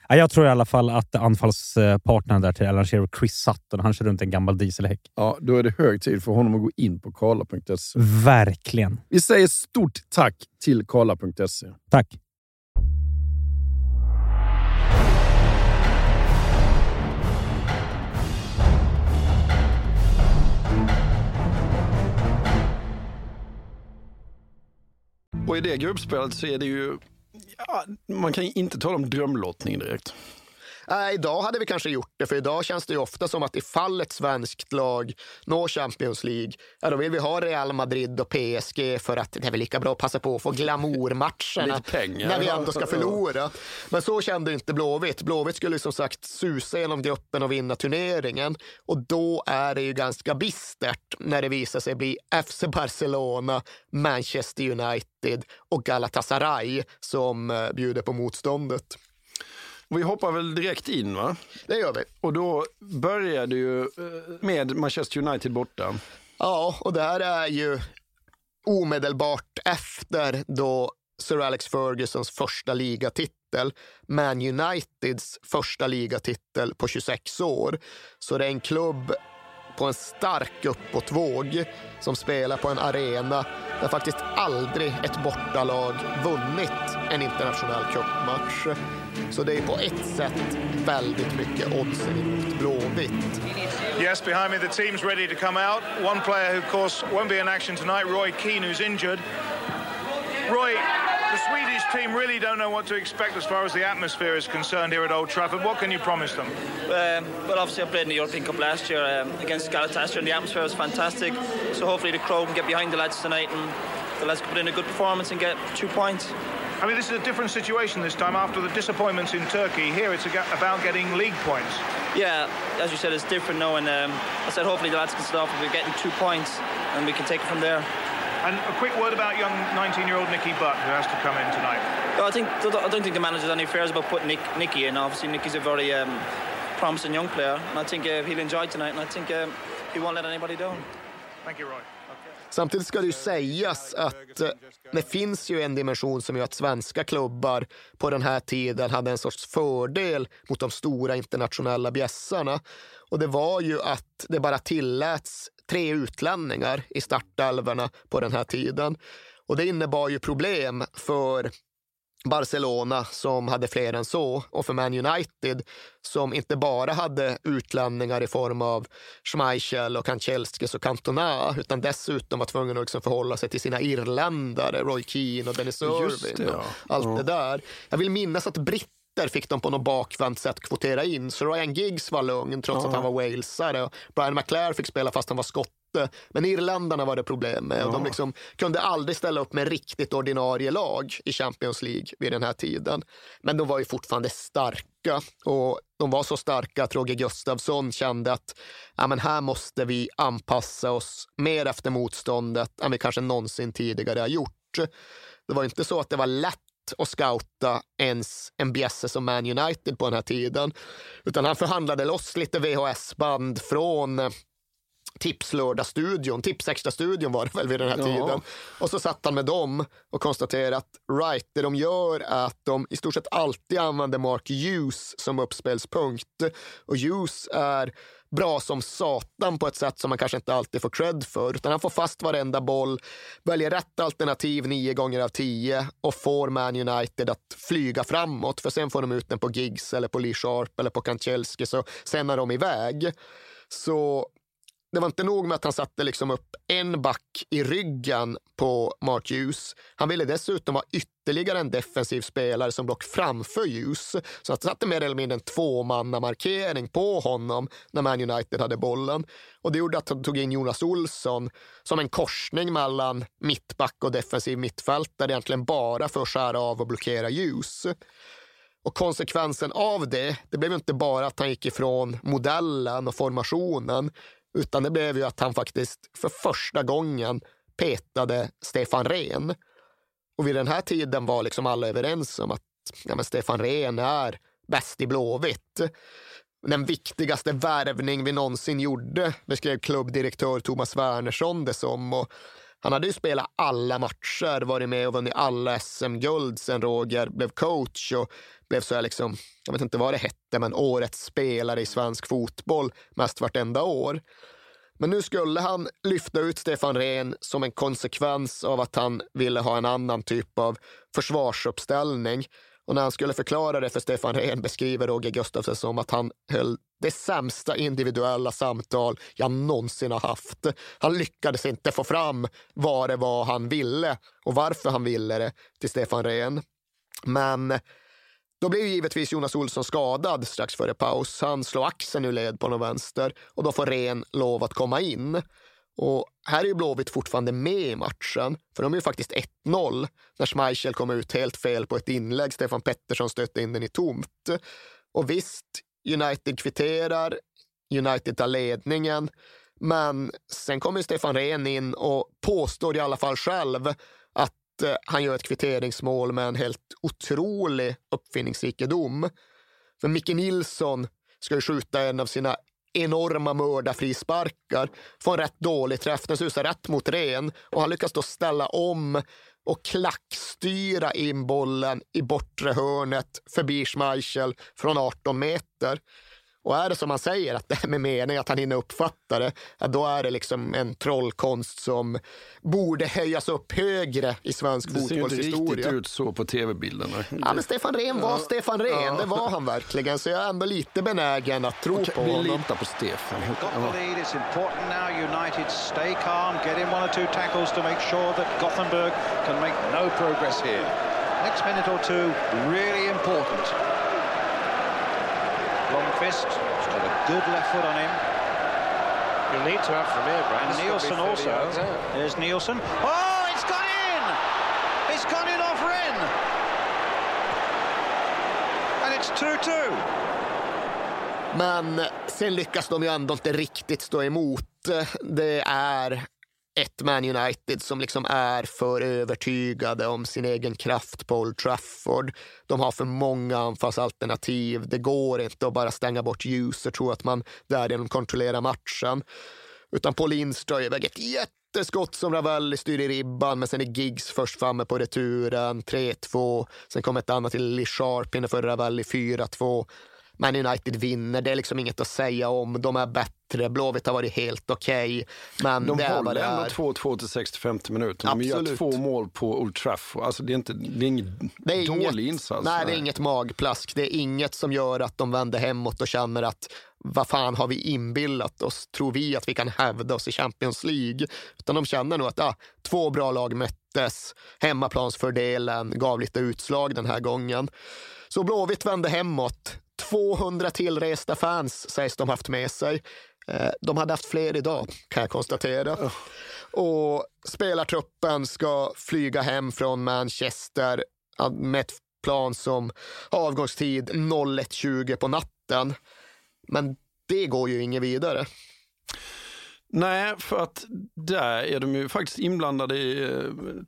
Ja, jag tror i alla fall att anfallspartnern där till Alan Shearer, Chris Sutton, han kör runt en gammal dieselhäck. Ja, då är det hög tid för honom att gå in på karla.se. Verkligen. Vi säger stort tack till karla.se. Tack. Och i det gruppspelet så är det ju... Ja, man kan inte tala om drömlottning direkt. Nej, idag hade vi kanske gjort det, för idag känns det ju ofta som att ifall ett svenskt lag når Champions League, ja, då vill vi ha Real Madrid och PSG för att det är väl lika bra att passa på att få glamourmatcherna när vi ändå ska förlora. Men så kände inte Blåvitt. Blåvitt skulle som sagt susa genom gruppen och vinna turneringen och då är det ju ganska bistert när det visar sig bli FC Barcelona, Manchester United och Galatasaray som eh, bjuder på motståndet. Vi hoppar väl direkt in va? Det gör vi. Och då börjar det ju eh, med Manchester United borta. Ja, och det här är ju omedelbart efter då Sir Alex Fergusons första ligatitel, Man Uniteds första ligatitel på 26 år. Så det är en klubb på en stark uppåtvåg som spelar på en arena där faktiskt aldrig ett bortalag vunnit en internationell cupmatch. Så det är på ett sätt väldigt mycket odds emot Blåvitt. Yes, behind me the team's ready to come out. One player who, of course, won't be in action tonight, Roy Keane, who's injured. Roy, Swedish team really don't know what to expect as far as the atmosphere is concerned here at Old Trafford. What can you promise them? Um, well, obviously, I played in the European Cup last year um, against Galatasaray, and the atmosphere was fantastic. So hopefully, the crowd can get behind the lads tonight, and the lads can put in a good performance and get two points. I mean, this is a different situation this time after the disappointments in Turkey. Here it's about getting league points. Yeah, as you said, it's different now, and um, I said hopefully the lads can start off with getting two points, and we can take it from there. And a quick word about young 19-year-old Nicky Butt, who has to come in tonight. Well, I think I don't think the manager's any fears about putting Nick, Nicky in. Obviously, Nicky's a very um, promising young player, and I think uh, he'll enjoy tonight, and I think um, he won't let anybody down. Thank you, Roy. Samtidigt ska det ju sägas att eh, det finns ju en dimension som gör att svenska klubbar på den här tiden hade en sorts fördel mot de stora internationella bjässarna. Och det var ju att det bara tilläts tre utlänningar i startelverna på den här tiden. Och det innebar ju problem för Barcelona som hade fler än så och för Man United som inte bara hade utlänningar i form av Schmeichel och Kanchelskis och Cantona utan dessutom var tvungen att liksom förhålla sig till sina irländare, Roy Keane och Dennis Just Irvin det, och ja. allt Ja. det där. Jag vill minnas att britter fick de på något bakvänt sätt kvotera in. Så Ryan Giggs var lugn trots att han var walesare. Brian McClare fick spela fast han var skotte. Men irländarna var det problem med. Och de liksom kunde aldrig ställa upp med riktigt ordinarie lag i Champions League vid den här tiden. Men de var ju fortfarande starka. Och de var så starka att Roger Gustafsson kände att ja, men här måste vi anpassa oss mer efter motståndet än vi kanske någonsin tidigare har gjort. Det var inte så att det var lätt och scouta ens en bjässe som Man United på den här tiden. Utan han förhandlade loss lite VHS-band från eh, Tipslördag-studion, Tipsextra-studion var det väl vid den här ja. tiden. Och så satt han med dem och konstaterade att right, det de gör är att de i stort sett alltid använder Mark Hughes som uppspelspunkt. Och Hughes är bra som satan på ett sätt som man kanske inte alltid får cred för. Utan han får fast varenda boll, väljer rätt alternativ nio gånger av tio och får Man United att flyga framåt. För sen får de ut den på Giggs eller på Lee Sharp eller på Kanchelski, så sen är de iväg. Så det var inte nog med att han satte liksom upp en back i ryggen på Mark Hughes. Han ville dessutom ha ytterligare en defensiv spelare som block framför Hughes. Så han satte mer eller mindre en tvåmannamarkering på honom när Man United hade bollen. Och det gjorde att han tog in Jonas Olsson som en korsning mellan mittback och defensiv mittfältare, egentligen bara för att skära av och blockera Hughes. Och konsekvensen av det, det blev inte bara att han gick ifrån modellen och formationen, utan det blev ju att han faktiskt för första gången petade Stefan Rehn. Och vid den här tiden var liksom alla överens om att ja, Stefan Rehn är bäst i Blåvitt. Den viktigaste värvning vi någonsin gjorde, beskrev klubbdirektör Thomas Wernersson det som. Och han hade ju spelat alla matcher, varit med och vunnit alla SM-guld sen Roger blev coach och blev så här liksom, jag vet inte vad det hette, men årets spelare i svensk fotboll mest vartenda år. Men nu skulle han lyfta ut Stefan Rehn som en konsekvens av att han ville ha en annan typ av försvarsuppställning. Och när han skulle förklara det för Stefan Rehn beskriver Roger Gustafsson som att han höll det sämsta individuella samtal jag någonsin har haft. Han lyckades inte få fram vad det var han ville och varför han ville det till Stefan Rehn. Men då blev givetvis Jonas Olsson skadad strax före paus. Han slår axeln ur led på någon vänster och då får Ren lov att komma in. Och här är ju Blåvitt fortfarande med i matchen, för de är ju faktiskt 1-0 när Schmeichel kommer ut helt fel på ett inlägg. Stefan Pettersson stötte in den i tomt. Och visst, United kvitterar, United tar ledningen, men sen kommer Stefan Rehn in och påstår i alla fall själv att eh, han gör ett kvitteringsmål med en helt otrolig uppfinningsrikedom. För Micke Nilsson ska ju skjuta en av sina enorma mördarfrisparkar, får en rätt dålig träff, den susar rätt mot ren och han lyckas då ställa om och klackstyra in bollen i bortre hörnet förbi Schmeichel från 18 meter. Och är det som man säger, att det är med mening att han hinner uppfatta det, ja, då är det liksom en trollkonst som borde höjas upp högre i svensk fotbollshistoria. Det ser inte riktigt ut så på tv-bilderna. Ja, men Stefan Rehn var ja. Stefan Rehn, ja. det var han verkligen. Så jag är ändå lite benägen att tro okay, på vi honom. Vi litar på Stefan. Lead, it's important now. United stay calm, get in one or two tackles to make sure that Gothenburg can make no progress here. Next minute or two, really important. Blomqvist has got a good left foot on him. You'll need to have from here, Brad. And Nielsen also. There's Nielsen. Oh, it's gone in! It's gone in off Ren! And it's 2-2. Men sen lyckas de ju ändå inte riktigt stå emot. Det är ett Man United som liksom är för övertygade om sin egen kraft på Old Trafford. De har för många anfallsalternativ. Det går inte att bara stänga bort ljus och tro att man därigenom kontrollerar matchen. Utan Paul Lindström är iväg ett jätteskott som Ravelli styr i ribban, men sen är Giggs först framme på returen, 3-2. Sen kommer ett annat till Lee Sharp innanför för Ravelli, 4-2. Man United vinner, det är liksom inget att säga om. De är bättre, Blåvitt har varit helt okej. Okay, de det håller ändå 2-2 till 65 minuter. De Absolut. gör två mål på Old Trafford. Alltså det är, inte, det är ingen det är dålig inget, insats. Nej, det är inget magplask. Det är inget som gör att de vänder hemåt och känner att vad fan har vi inbillat oss? Tror vi att vi kan hävda oss i Champions League? Utan de känner nog att ah, två bra lag möttes. Hemmaplansfördelen gav lite utslag den här gången. Så Blåvitt vände hemåt. 200 tillresta fans sägs de haft med sig. Eh, de hade haft fler idag, kan jag konstatera. Och spelartruppen ska flyga hem från Manchester med ett plan som har avgångstid 01.20 på natten. Men det går ju inget vidare. Nej, för att där är de ju faktiskt inblandade i eh,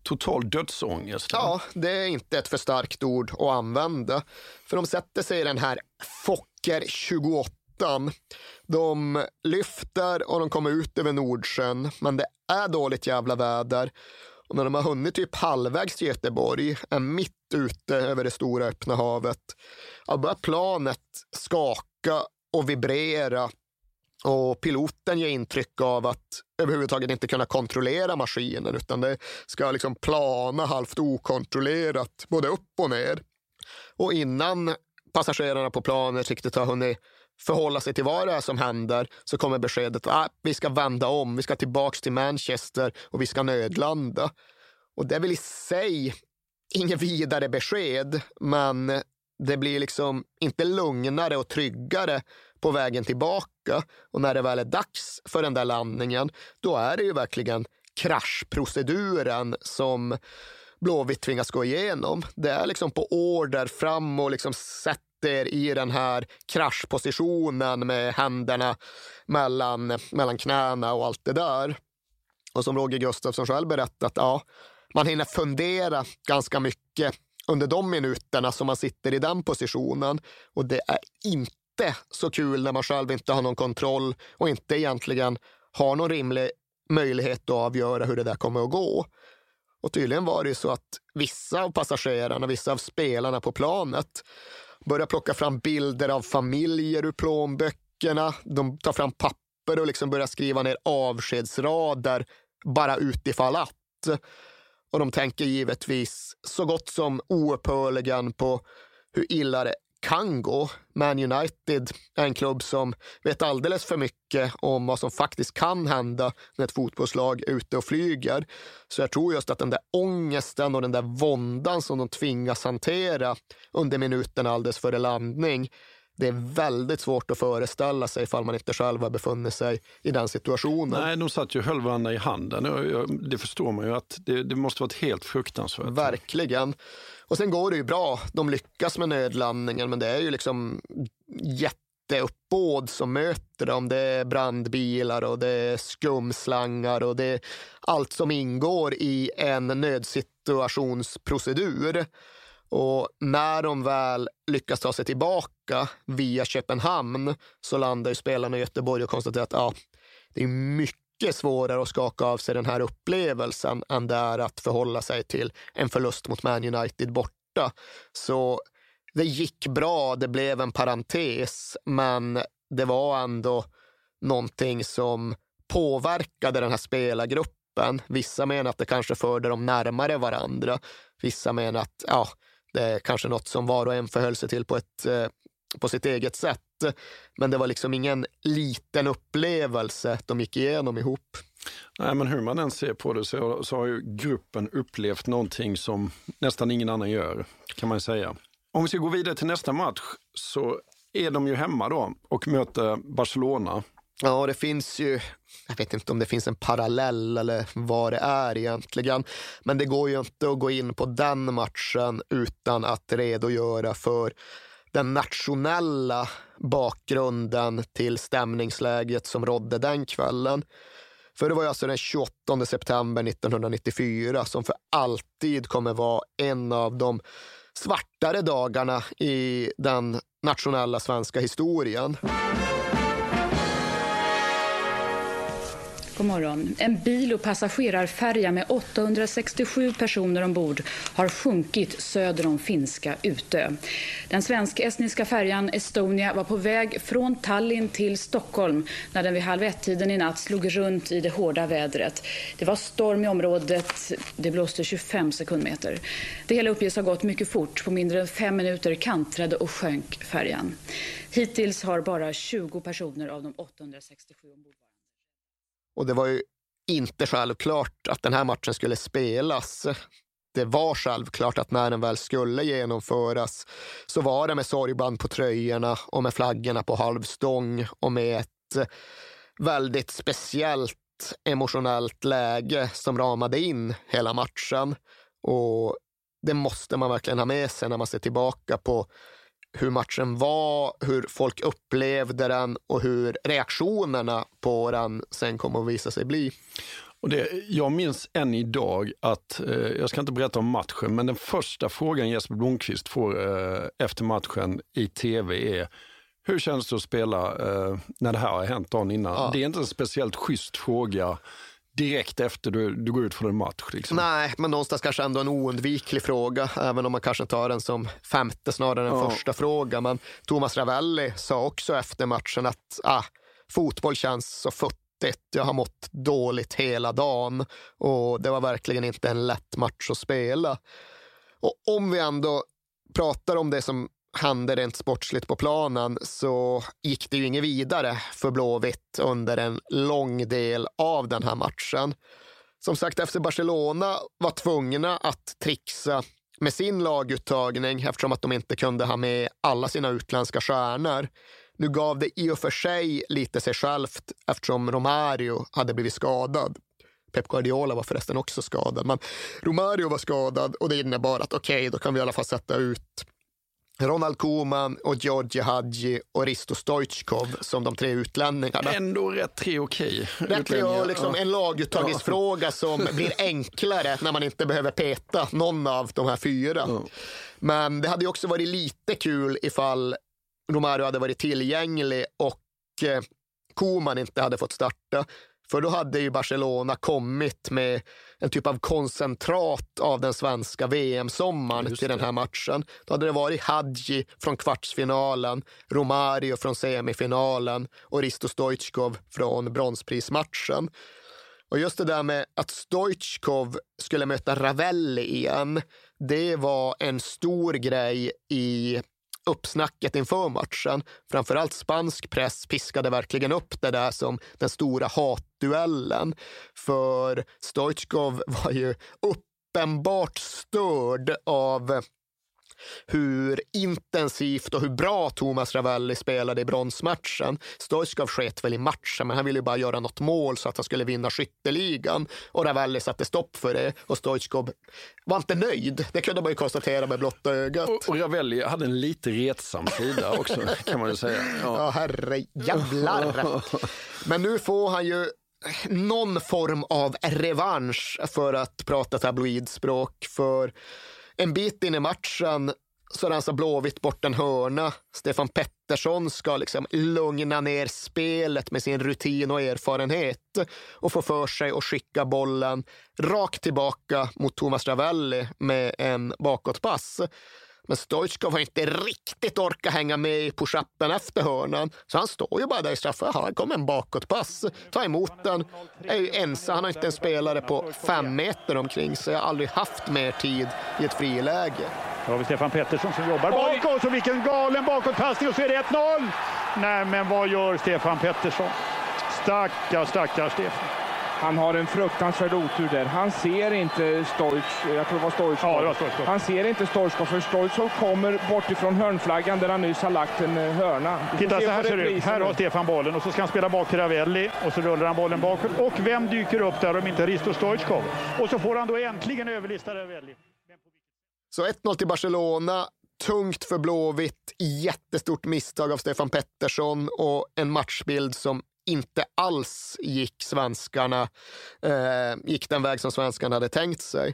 total dödsångest. Ja, det är inte ett för starkt ord att använda. För de sätter sig i den här Fokker 28. De lyfter och de kommer ut över Nordsjön, men det är dåligt jävla väder. Och när de har hunnit typ halvvägs till Göteborg, är mitt ute över det stora öppna havet, ja, börjar planet skaka och vibrera och piloten ger intryck av att överhuvudtaget inte kunna kontrollera maskinen utan det ska liksom plana halvt okontrollerat både upp och ner. Och innan passagerarna på planet riktigt har hunnit förhålla sig till vad det är som händer så kommer beskedet att ah, vi ska vända om, vi ska tillbaka till Manchester och vi ska nödlanda. Och det är väl i sig inget vidare besked, men det blir liksom inte lugnare och tryggare på vägen tillbaka. Och när det väl är dags för den där landningen, då är det ju verkligen kraschproceduren som Blåvitt tvingas gå igenom. Det är liksom på order fram och liksom sätt sitter i den här kraschpositionen med händerna mellan, mellan knäna och allt det där. Och som Roger Gustafsson själv berättat, ja, man hinner fundera ganska mycket under de minuterna som man sitter i den positionen. Och det är inte så kul när man själv inte har någon kontroll och inte egentligen har någon rimlig möjlighet att avgöra hur det där kommer att gå. Och tydligen var det ju så att vissa av passagerarna, vissa av spelarna på planet börjar plocka fram bilder av familjer ur plånböckerna. De tar fram papper och liksom börjar skriva ner avskedsrader bara utifall att. Och de tänker givetvis så gott som oupphörligen på hur illa det kan gå. Man United är en klubb som vet alldeles för mycket om vad som faktiskt kan hända när ett fotbollslag är ute och flyger. Så jag tror just att den där ångesten och den där våndan som de tvingas hantera under minuterna alldeles före landning det är väldigt svårt att föreställa sig ifall man inte själv har befunnit sig i den situationen. Nej, de satt ju och höll varandra i handen. Det förstår man ju att det, det måste varit helt fruktansvärt. Verkligen. Och sen går det ju bra. De lyckas med nödlandningen, men det är ju liksom jätteuppbåd som möter dem. Det är brandbilar och det är skumslangar och det är allt som ingår i en nödsituationsprocedur. Och när de väl lyckas ta sig tillbaka via Köpenhamn så landar ju spelarna i Göteborg och konstaterar att ja, det är mycket svårare att skaka av sig den här upplevelsen än det är att förhålla sig till en förlust mot Man United borta. Så det gick bra, det blev en parentes, men det var ändå någonting som påverkade den här spelargruppen. Vissa menar att det kanske förde dem närmare varandra. Vissa menar att ja, det är kanske något som var och en förhöll sig till på, ett, eh, på sitt eget sätt. Men det var liksom ingen liten upplevelse de gick igenom ihop. Nej, men hur man än ser på det så, så har ju gruppen upplevt någonting som nästan ingen annan gör, kan man säga. Om vi ska gå vidare till nästa match så är de ju hemma då och möter Barcelona. Ja, det finns ju, jag vet inte om det finns en parallell eller vad det är egentligen. Men det går ju inte att gå in på den matchen utan att redogöra för den nationella bakgrunden till stämningsläget som rådde den kvällen. För det var alltså den 28 september 1994 som för alltid kommer vara en av de svartare dagarna i den nationella svenska historien. God morgon. En bil och passagerarfärja med 867 personer ombord har sjunkit söder om finska Utö. Den svensk-estniska färjan Estonia var på väg från Tallinn till Stockholm när den vid halv ett-tiden i natt slog runt i det hårda vädret. Det var storm i området. Det blåste 25 sekundmeter. Det hela uppges ha gått mycket fort. På mindre än fem minuter kantrade och sjönk färjan. Hittills har bara 20 personer av de 867 ombord och det var ju inte självklart att den här matchen skulle spelas. Det var självklart att när den väl skulle genomföras så var det med sorgband på tröjorna och med flaggorna på halvstång och med ett väldigt speciellt emotionellt läge som ramade in hela matchen. Och det måste man verkligen ha med sig när man ser tillbaka på hur matchen var, hur folk upplevde den och hur reaktionerna på den sen kommer att visa sig bli. Och det, jag minns än idag att, eh, jag ska inte berätta om matchen, men den första frågan Jesper Blomqvist får eh, efter matchen i tv är hur känns det att spela eh, när det här har hänt dagen innan? Ja. Det är inte en speciellt schysst fråga direkt efter du, du går ut från en match. Liksom. Nej, men någonstans kanske ändå en oundviklig fråga, även om man kanske tar den som femte snarare än ja. första fråga. Men Thomas Ravelli sa också efter matchen att ah, fotboll känns så futtigt. Jag har mått dåligt hela dagen och det var verkligen inte en lätt match att spela. Och om vi ändå pratar om det som hände rent sportsligt på planen så gick det ju inget vidare för Blåvitt under en lång del av den här matchen. Som sagt, efter Barcelona var tvungna att trixa med sin laguttagning eftersom att de inte kunde ha med alla sina utländska stjärnor. Nu gav det i och för sig lite sig självt eftersom Romario hade blivit skadad. Pep Guardiola var förresten också skadad, men Romario var skadad och det innebar att okej, okay, då kan vi i alla fall sätta ut Ronald Koeman och Georgi Hadji och Risto Stoichkov som de tre utlänningarna. Ändå rätt tre okej. Okay. Rätt tre och liksom ja. en laguttagningsfråga ja. som blir enklare när man inte behöver peta någon av de här fyra. Ja. Men det hade också varit lite kul ifall Romario hade varit tillgänglig och eh, Koeman inte hade fått starta. För då hade ju Barcelona kommit med en typ av koncentrat av den svenska VM-sommaren till den här matchen. Då hade det varit Hadji från kvartsfinalen, Romario från semifinalen och Risto Stoichkov från bronsprismatchen. Och just det där med att Stoichkov skulle möta Ravelli igen, det var en stor grej i uppsnacket inför matchen. Framförallt spansk press piskade verkligen upp det där som den stora hatduellen. För Stoichkov var ju uppenbart störd av hur intensivt och hur bra Thomas Ravelli spelade i bronsmatchen. Stoichkov sket väl i matchen, men han ville ju bara göra något mål så att han skulle vinna skytteligan. Och Ravelli satte stopp för det och Stoichkov var inte nöjd. Det kunde man ju konstatera med blotta ögat. Och, och Ravelli hade en lite retsam sida också, *laughs* kan man ju säga. Ja, ja herre jävlar. *laughs* Men nu får han ju någon form av revansch för att prata tabloidspråk. För en bit in i matchen så rensar Blåvitt bort en hörna. Stefan Pettersson ska liksom lugna ner spelet med sin rutin och erfarenhet och få för sig att skicka bollen rakt tillbaka mot Thomas Ravelli med en bakåtpass. Men Stoichkov har inte riktigt orkat hänga med i push-upen efter hörnan. Så han står ju bara där i straffen. Här kommer en bakåtpass. Ta emot den. Är ju ensam. Han har inte en spelare på fem meter omkring sig. Jag har aldrig haft mer tid i ett friläge. Då har vi Stefan Pettersson som jobbar bakåt. Och vilken galen bakåtpassning. Och så är det 1-0. Nej, men vad gör Stefan Pettersson? Stackars, stackars Stefan. Han har en fruktansvärd otur där. Han ser inte Stoich, jag tror det var Stoich. Ja, det var Stoich. Han ser inte Stoichkov för Stoichkov kommer bort ifrån hörnflaggan där han nyss har lagt en eh, hörna. Titta, så här ser det ut. Här har Stefan bollen och så ska han spela bak till Ravelli och så rullar han bollen bakåt. Och vem dyker upp där om inte Risto Stoichkov? Och så får han då äntligen överlista Ravelli. Så 1-0 till Barcelona. Tungt för Blåvitt, jättestort misstag av Stefan Pettersson och en matchbild som inte alls gick svenskarna, eh, gick den väg som svenskarna hade tänkt sig.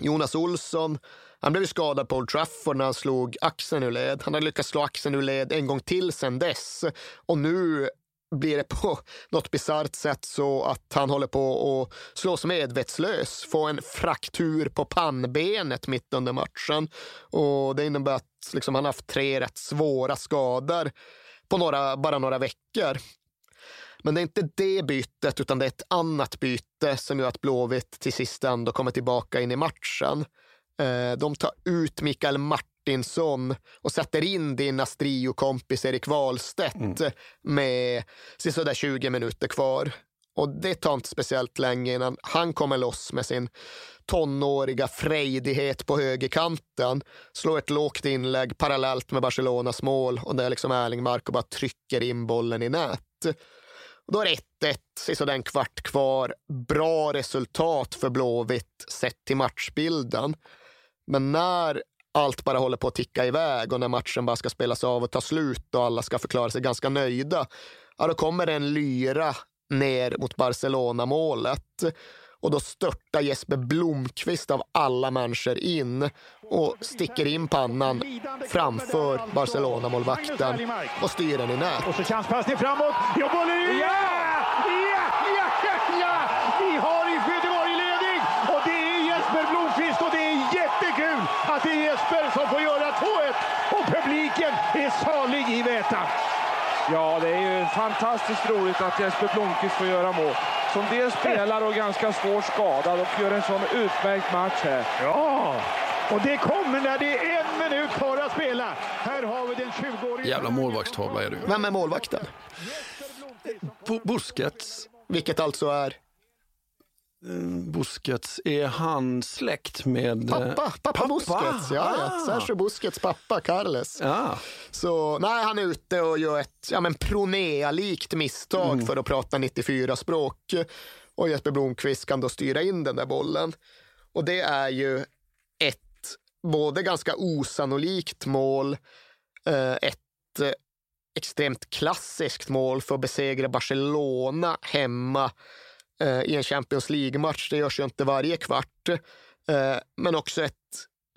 Jonas Olsson, han blev skadad på Old Trafford när han slog axeln ur led. Han hade lyckats slå axeln ur led en gång till sen dess. Och nu blir det på något bisarrt sätt så att han håller på att slås medvetslös, få en fraktur på pannbenet mitt under matchen. Och det innebär att liksom, han haft tre rätt svåra skador på några, bara några veckor. Men det är inte det bytet, utan det är ett annat byte som gör att Blåvitt till sist ändå kommer tillbaka in i matchen. Eh, de tar ut Mikael Martinsson och sätter in din Astrio-kompis Erik Wahlstedt mm. med sådär 20 minuter kvar. Och det tar inte speciellt länge innan han kommer loss med sin tonåriga frejdighet på högerkanten. Slår ett lågt inlägg parallellt med Barcelonas mål och det är liksom Erling Marko bara trycker in bollen i nät. Då är det 1-1, sisådär en kvart kvar. Bra resultat för Blåvitt sett till matchbilden. Men när allt bara håller på att ticka iväg och när matchen bara ska spelas av och ta slut och alla ska förklara sig ganska nöjda, ja, då kommer det en lyra ner mot Barcelona-målet. Och då störtar Jesper Blomqvist av alla människor in och sticker in pannan framför Barcelona-målvakten och styr den i nät. Och så chanspassning framåt. Ja, bollen är... Ja! Ja! Ja! Ja! Vi har i Göteborg ledning och det är Jesper Blomqvist och det är jättekul att det är Jesper som får göra 2-1 och publiken är salig i Väta. Ja, det är ju fantastiskt roligt att Jesper Blomqvist får göra mål. Som dels spelar och ganska svårt skadad och gör en sån utmärkt match här. Ja, och det kommer när det är en minut kvar att spela. Här har vi den 20-årige... Jävla målvaktstavla är du. Vem är målvakten? B Busquets. Vilket alltså är? Busquets, är han släkt med... Pappa, pappa, pappa. Busquets. Ja, ja. Ah. Sergio Busquets pappa, Carles. Ja. Så nej, han är ute och gör ett ja, men Pronea-likt misstag Mm. för att prata 94-språk. Och Jesper Blomqvist kan då styra in den där bollen. Och det är ju ett både ganska osannolikt mål, eh, ett eh, extremt klassiskt mål för att besegra Barcelona hemma eh, Eh, i en Champions League-match. Det görs ju inte varje kvart. Eh, men också ett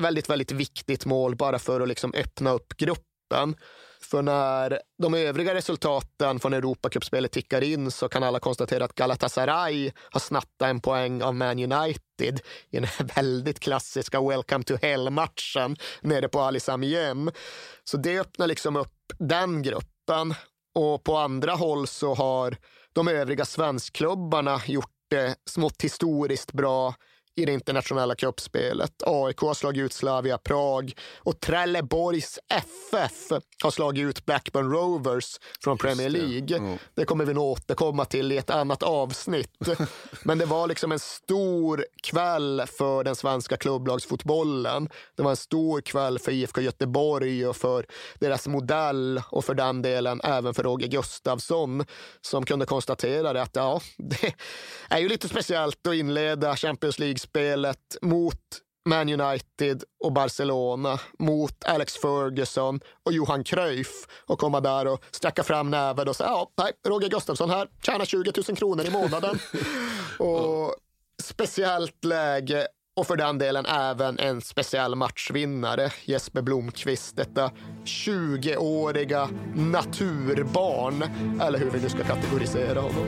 väldigt, väldigt viktigt mål bara för att liksom öppna upp gruppen. För när de övriga resultaten från Europacupspelet tickar in så kan alla konstatera att Galatasaray har snattat en poäng av Man United i den här väldigt klassiska Welcome to Hell-matchen nere på Ali Sami Så det öppnar liksom upp den gruppen. Och på andra håll så har de övriga svenskklubbarna gjort det smått historiskt bra i det internationella cupspelet. AIK har slagit ut Slavia Prag och Trelleborgs FF har slagit ut Blackburn Rovers från Premier League. Det kommer vi nog återkomma till i ett annat avsnitt. *laughs* Men det var liksom en stor kväll för den svenska klubblagsfotbollen. Det var en stor kväll för IFK Göteborg och för deras modell och för den delen även för Roger Gustafsson som kunde konstatera det att ja, *laughs* det är ju lite speciellt att inleda Champions League-spelet mot Man United och Barcelona mot Alex Ferguson och Johan Cruyff och komma där och sträcka fram näven och säga ja, nej, Roger Gustafsson här, tjänar 20 000 kronor i månaden. *laughs* och speciellt läge och för den delen även en speciell matchvinnare, Jesper Blomqvist. Detta 20-åriga naturbarn, eller hur vi nu ska kategorisera honom.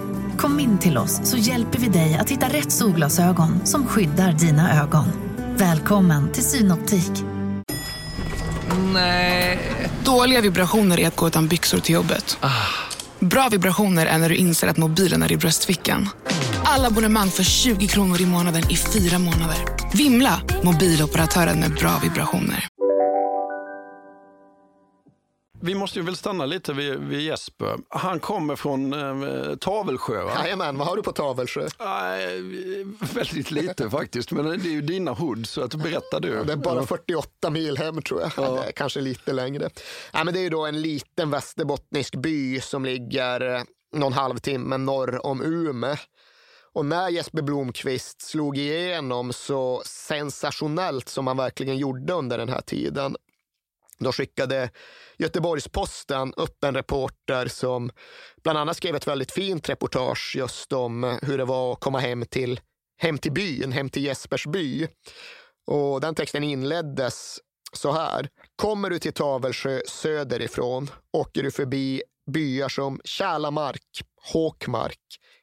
Kom in till oss så hjälper vi dig att hitta rätt solglasögon som skyddar dina ögon. Välkommen till Synoptik. Nej. Dåliga vibrationer är att gå utan byxor till jobbet. Bra vibrationer är när du inser att mobilen är i bröstfickan. Alla abonnemang för 20 kronor i månaden i fyra månader. Vimla! Mobiloperatören med bra vibrationer. Vi måste ju väl stanna lite vid, vid Jesper. Han kommer från eh, Tavelsjö va? Jajamän, vad har du på Tavelsjö? Nej, väldigt lite *laughs* faktiskt, men det är ju dina hood så att berätta du. Det är bara 48 mil hem tror jag. Ja. Kanske lite längre. Ja, men det är ju då en liten västerbottnisk by som ligger eh, någon halvtimme norr om Ume. Och när Jesper Blomqvist slog igenom så sensationellt som han verkligen gjorde under den här tiden, då skickade Göteborgs-Posten upp en reporter som bland annat skrev ett väldigt fint reportage just om hur det var att komma hem till, hem till byn, hem till Jespers by. Och den texten inleddes så här. Kommer du till Tavelsjö söderifrån åker du förbi byar som Kärlamark, Håkmark,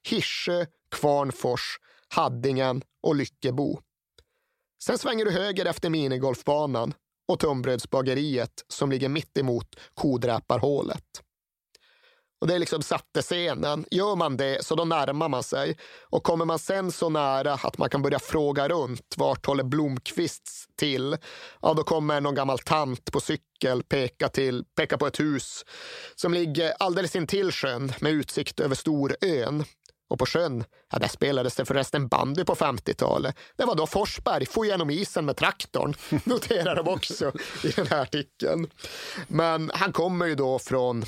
Hirsö, Kvarnfors, Haddingen och Lyckebo. Sen svänger du höger efter minigolfbanan och tunnbrödsbageriet som ligger mitt emot kodräparhålet. Och det liksom satte scenen. Gör man det så då närmar man sig. Och kommer man sen så nära att man kan börja fråga runt vart håller Blomqvists till? Ja, då kommer någon gammal tant på cykel peka, till, peka på ett hus som ligger alldeles intill sjön med utsikt över Storön. Och på sjön, ja, där spelades det förresten bandy på 50-talet. Det var då Forsberg for genom isen med traktorn, *laughs* noterar de också i den här artikeln. Men han kommer ju då från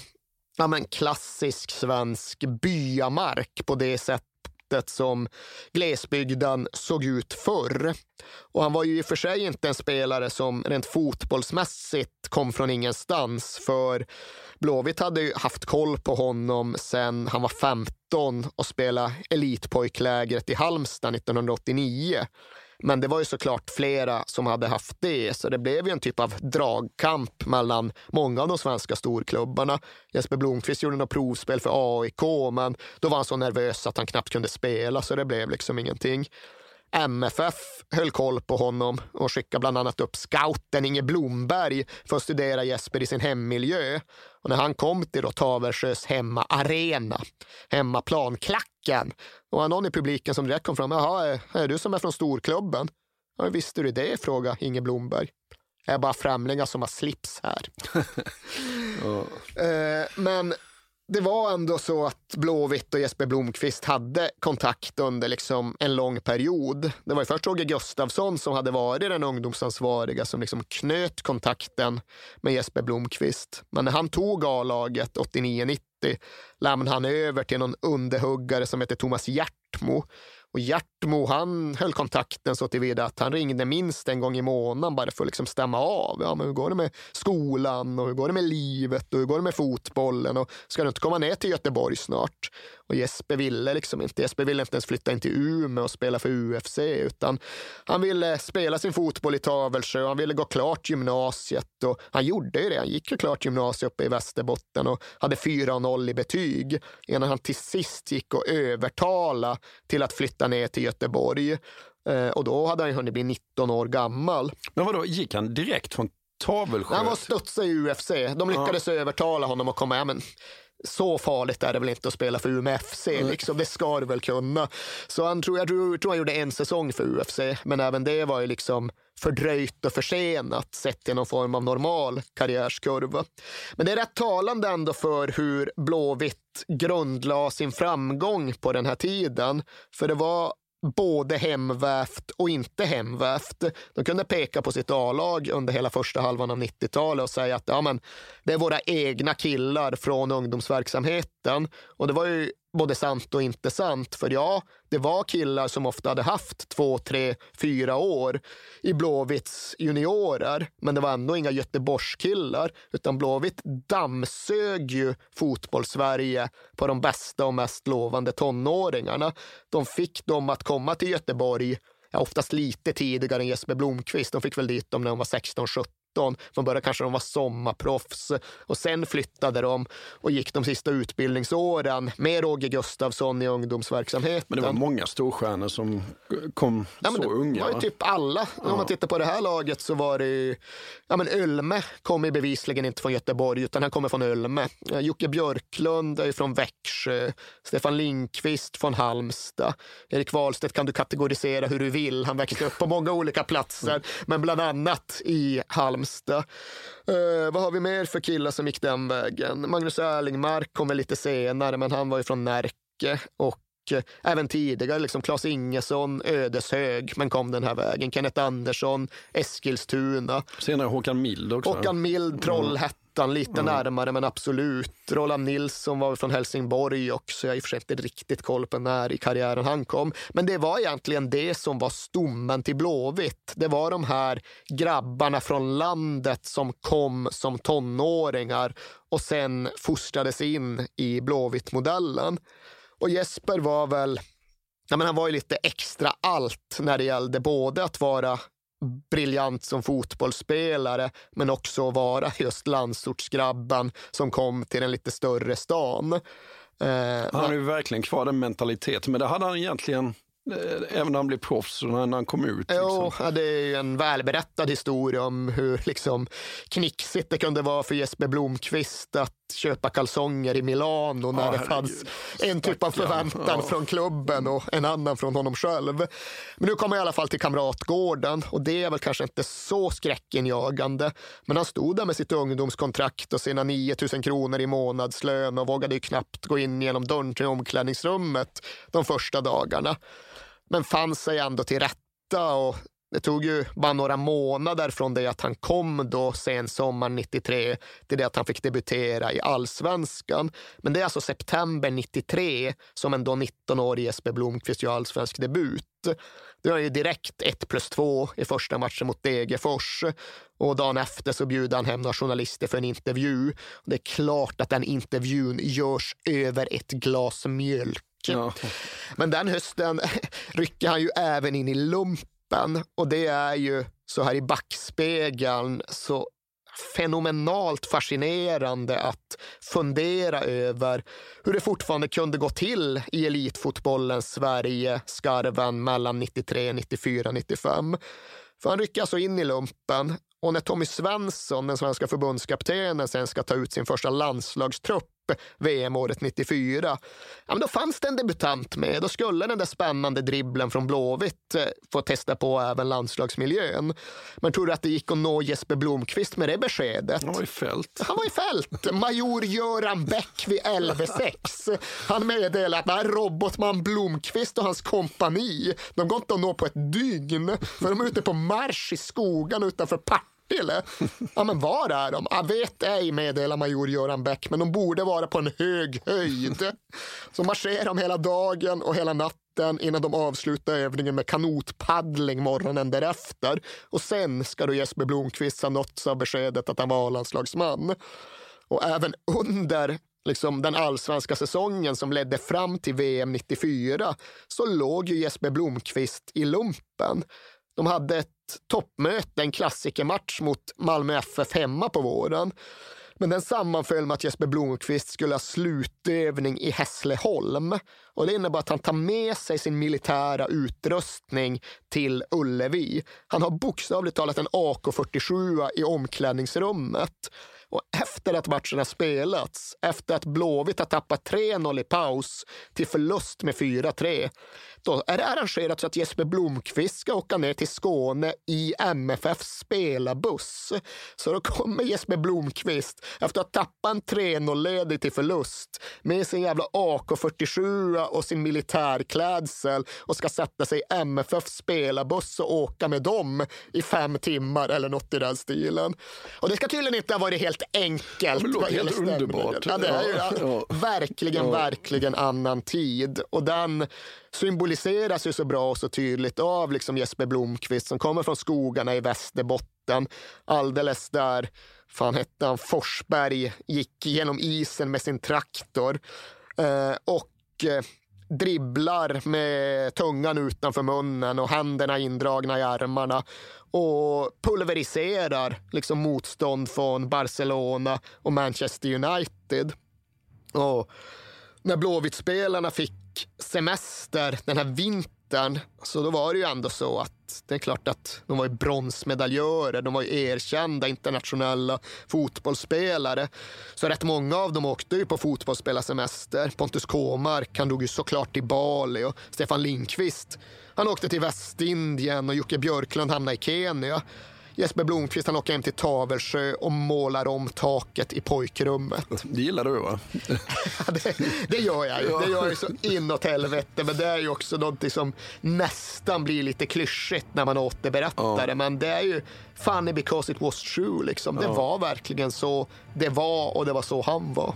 ja, men klassisk svensk byamark på det sättet som glesbygden såg ut förr. Och han var ju i och för sig inte en spelare som rent fotbollsmässigt kom från ingenstans. För Blåvitt hade ju haft koll på honom sen han var 15 och spelade elitpojklägret i Halmstad 1989. Men det var ju såklart flera som hade haft det, så det blev ju en typ av dragkamp mellan många av de svenska storklubbarna. Jesper Blomqvist gjorde något provspel för AIK, men då var han så nervös att han knappt kunde spela, så det blev liksom ingenting. MFF höll koll på honom och skickade bland annat upp scouten Inge Blomberg för att studera Jesper i sin hemmiljö. Och när han kom till då Taversjös hemmaarena, hemmaplan, Klacken, och någon i publiken som direkt kom fram. Jaha, är du som är från storklubben? Ja, visste du det? frågade Inge Blomberg. Jag är bara främlingar som har slips här. *laughs* oh. men det var ändå så att Blåvitt och Jesper Blomqvist hade kontakt under liksom en lång period. Det var ju först Roger Gustafsson som hade varit den ungdomsansvariga som liksom knöt kontakten med Jesper Blomqvist. Men när han tog A-laget 89-90 lämnade han över till någon underhuggare som heter Thomas Hjärtmo och Hjärtmo han höll kontakten så tillvida att han ringde minst en gång i månaden bara för att liksom stämma av. Ja, men hur går det med skolan och hur går det med livet och hur går det med fotbollen? Och ska du inte komma ner till Göteborg snart? Och Jesper ville liksom inte. Jesper ville inte ens flytta in till Umeå och spela för UFC utan han ville spela sin fotboll i Tavelsjö och han ville gå klart gymnasiet och han gjorde ju det. Han gick ju klart gymnasiet uppe i Västerbotten och hade 4-0 i betyg innan han till sist gick och övertala till att flytta ner till Göteborg. Eh, och då hade han hunnit bli 19 år gammal. Men vadå, gick han direkt från Tavelsjö? Han var studsig i UFC. De lyckades ja. övertala honom att komma. Ja, men så farligt är det väl inte att spela för Umeå FC. Liksom. Det ska du väl kunna. Så han tror, jag tror, tror han gjorde en säsong för UFC, men även det var ju liksom fördröjt och försenat sett till någon form av normal karriärskurva. Men det är rätt talande ändå för hur Blåvitt grundlade sin framgång på den här tiden. För det var både hemvävt och inte hemvävt. De kunde peka på sitt A-lag under hela första halvan av 90-talet och säga att ja, men, det är våra egna killar från ungdomsverksamheten. Och det var ju både sant och inte sant. För ja, det var killar som ofta hade haft två, tre, fyra år i Blåvitts juniorer. Men det var ändå inga Göteborgskillar, utan Blåvitt dammsög ju fotbollssverige på de bästa och mest lovande tonåringarna. De fick dem att komma till Göteborg ja, oftast lite tidigare än Jesper Blomqvist. De fick väl dit dem när de var 16-17 19. Från början kanske de var sommarproffs och sen flyttade de och gick de sista utbildningsåren med Roger Gustafsson i ungdomsverksamheten. Men det var många storstjärnor som kom ja, så det unga. var ju typ alla. Ja. Om man tittar på det här laget så var det ja, men Ölme kommer bevisligen inte från Göteborg utan han kommer från Ölme. Jocke Björklund är från Växjö. Stefan Linkvist från Halmstad. Erik Wahlstedt kan du kategorisera hur du vill. Han växte upp på många olika platser, men bland annat i Halmstad Halmstad. Uh, eh, vad har vi mer för killar som gick den vägen? Magnus Erlingmark kommer lite senare, men han var ju från Närke. Och även tidigare, liksom Claes Ingesson, Ödeshög, men kom den här vägen. Kenneth Andersson, Eskilstuna. Senare Håkan Mild också. Håkan Mild, Trollhättan ettan, lite mm. närmare men absolut. Roland Nilsson var från Helsingborg också. Jag har i och för sig inte riktigt koll på när i karriären han kom. Men det var egentligen det som var stommen till Blåvitt. Det var de här grabbarna från landet som kom som tonåringar och sen fostrades in i Blåvitt-modellen. Och Jesper var väl Ja, men han var ju lite extra allt när det gällde både att vara briljant som fotbollsspelare, men också vara just landsortsgrabben som kom till den lite större stan. Eh, han har ju verkligen kvar den mentaliteten, men det hade han egentligen även när han blev proffs och när han kom ut. Jo, Liksom. ja, det är en välberättad historia om hur liksom, knixigt det kunde vara för Jesper Blomqvist att köpa kalsonger i Milano när Ja, det herregud. fanns en typ av förväntan Ja. från klubben och en annan från honom själv. Men nu kommer jag i alla fall till Kamratgården och det är väl kanske inte så skräckinjagande. Men han stod där med sitt ungdomskontrakt och sina 9000 kronor i månadslön och vågade knappt gå in genom dörren till omklädningsrummet de första dagarna. Men fann sig ändå till rätta och det tog ju bara några månader från det att han kom då sensommaren 93 till det att han fick debutera i allsvenskan. Men det är alltså september 93 som en då 19-årig Jesper Blomqvist gör allsvensk debut. Det är ju direkt 1 plus 2 i första matchen mot Degerfors och dagen efter så bjuder han hem några journalister för en intervju. Det är klart att den intervjun görs över ett glas mjölk. Men den hösten *laughs* rycker han ju även in i lumpen och det är ju så här i backspegeln så fenomenalt fascinerande att fundera över hur det fortfarande kunde gå till i elitfotbollens Sverige, skarven mellan 93, 94, 95. För han rycker alltså in i lumpen och när Tommy Svensson, den svenska förbundskaptenen, sen ska ta ut sin första landslagstrupp VM-året 94, ja, men då fanns det en debutant med. Då skulle den där spännande dribblen från Blåvitt eh, få testa på även landslagsmiljön. Men tror du att det gick att nå Jesper Blomqvist med det beskedet? Han var i fält. Han var i fält. Major Göran Bäck vid LV6. Han meddelade att nej, Robotman Blomqvist och hans kompani, de går inte att nå på ett dygn. För de är ute på marsch i skogen utanför Partille. Ja, men var är de? Jag vet ej, meddelar major Göran Bäck, men de borde vara på en hög höjd. Så marscherar de hela dagen och hela natten innan de avslutar övningen med kanotpaddling morgonen därefter. Och sen ska då Jesper Blomqvist ha nåtts av beskedet att han var A-landslagsman. Och även under liksom, den allsvenska säsongen som ledde fram till VM 94 så låg ju Jesper Blomqvist i lumpen. De hade ett toppmöte, en klassikermatch mot Malmö FF hemma på våren. Men den sammanföll med att Jesper Blomqvist skulle ha slutövning i Hässleholm. Och det innebär att han tar med sig sin militära utrustning till Ullevi. Han har bokstavligt talat en AK47 i omklädningsrummet. Och efter att matchen har spelats, efter att Blåvitt har tappat 3-0 i paus till förlust med 4-3, då är det arrangerat så att Jesper Blomqvist ska åka ner till Skåne i MFFs spelarbuss. Så då kommer Jesper Blomqvist, efter att ha tappat en 3-0-ledning till förlust, med sin jävla AK47 och sin militärklädsel och ska sätta sig i MFFs spelarbuss och åka med dem i fem timmar eller något i den stilen. Och det ska tydligen inte ha varit helt enkelt. Det låter helt underbart. Ja, det är ju Ja, verkligen, verkligen annan tid. Och den symboliseras ju så bra och så tydligt av liksom Jesper Blomqvist som kommer från skogarna i Västerbotten. Alldeles där, fan hette han, Forsberg gick genom isen med sin traktor. Eh, och eh, dribblar med tungan utanför munnen och händerna indragna i armarna och pulveriserar liksom motstånd från Barcelona och Manchester United. Och när Blåvitt-spelarna fick semester den här vintern så då var det ju ändå så att det är klart att de var ju bronsmedaljörer, de var ju erkända internationella fotbollsspelare. Så rätt många av dem åkte ju på fotbollsspelarsemester. Pontus Kåmark, han dog ju såklart i Bali och Stefan Lindqvist, han åkte till Västindien och Jocke Björklund hamnade i Kenya. Jesper Blomqvist han åker hem till Tavelsjö och målar om taket i pojkrummet. *laughs* Det gillar du va? det, det gör jag ju. Det gör jag ju så inåt helvete. Men det är ju också någonting som nästan blir lite klyschigt när man återberättar det. Men det är ju funny because it was true. Liksom. Det Ja. var verkligen så det var och det var så han var.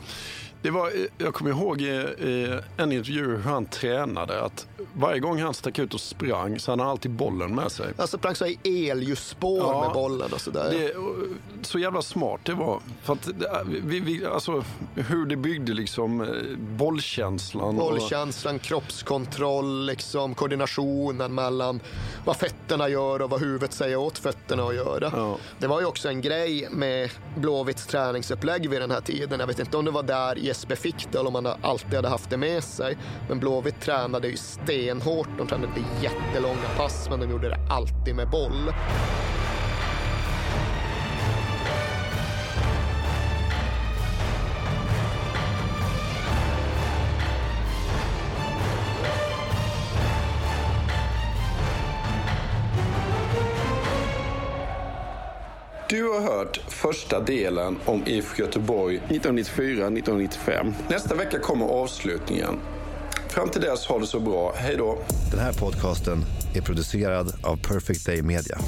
Det var, jag kommer ihåg i, i en intervju hur han tränade. Att varje gång han stack ut och sprang så hade han alltid bollen med sig. Alltså sprang så i elljusspår Ja. med bollen och sådär. Det, så jävla smart det var. För att, vi, vi, alltså, hur det byggde liksom eh, bollkänslan. och- Bollkänslan, kroppskontroll, liksom, koordinationen mellan vad fötterna gör och vad huvudet säger åt fötterna att göra. Det var ju också en grej med Blåvitts träningsupplägg vid den här tiden. Jag vet inte om det var där yrkesbefick eller om man alltid hade haft det med sig. Men Blåvitt tränade ju stenhårt. De tränade jättelånga pass, men de gjorde det alltid med boll. Du har hört första delen om IFK Göteborg 1994-1995. Nästa vecka kommer avslutningen. Fram till dess, ha det så bra. Hej då! Den här podcasten är producerad av Perfect Day Media.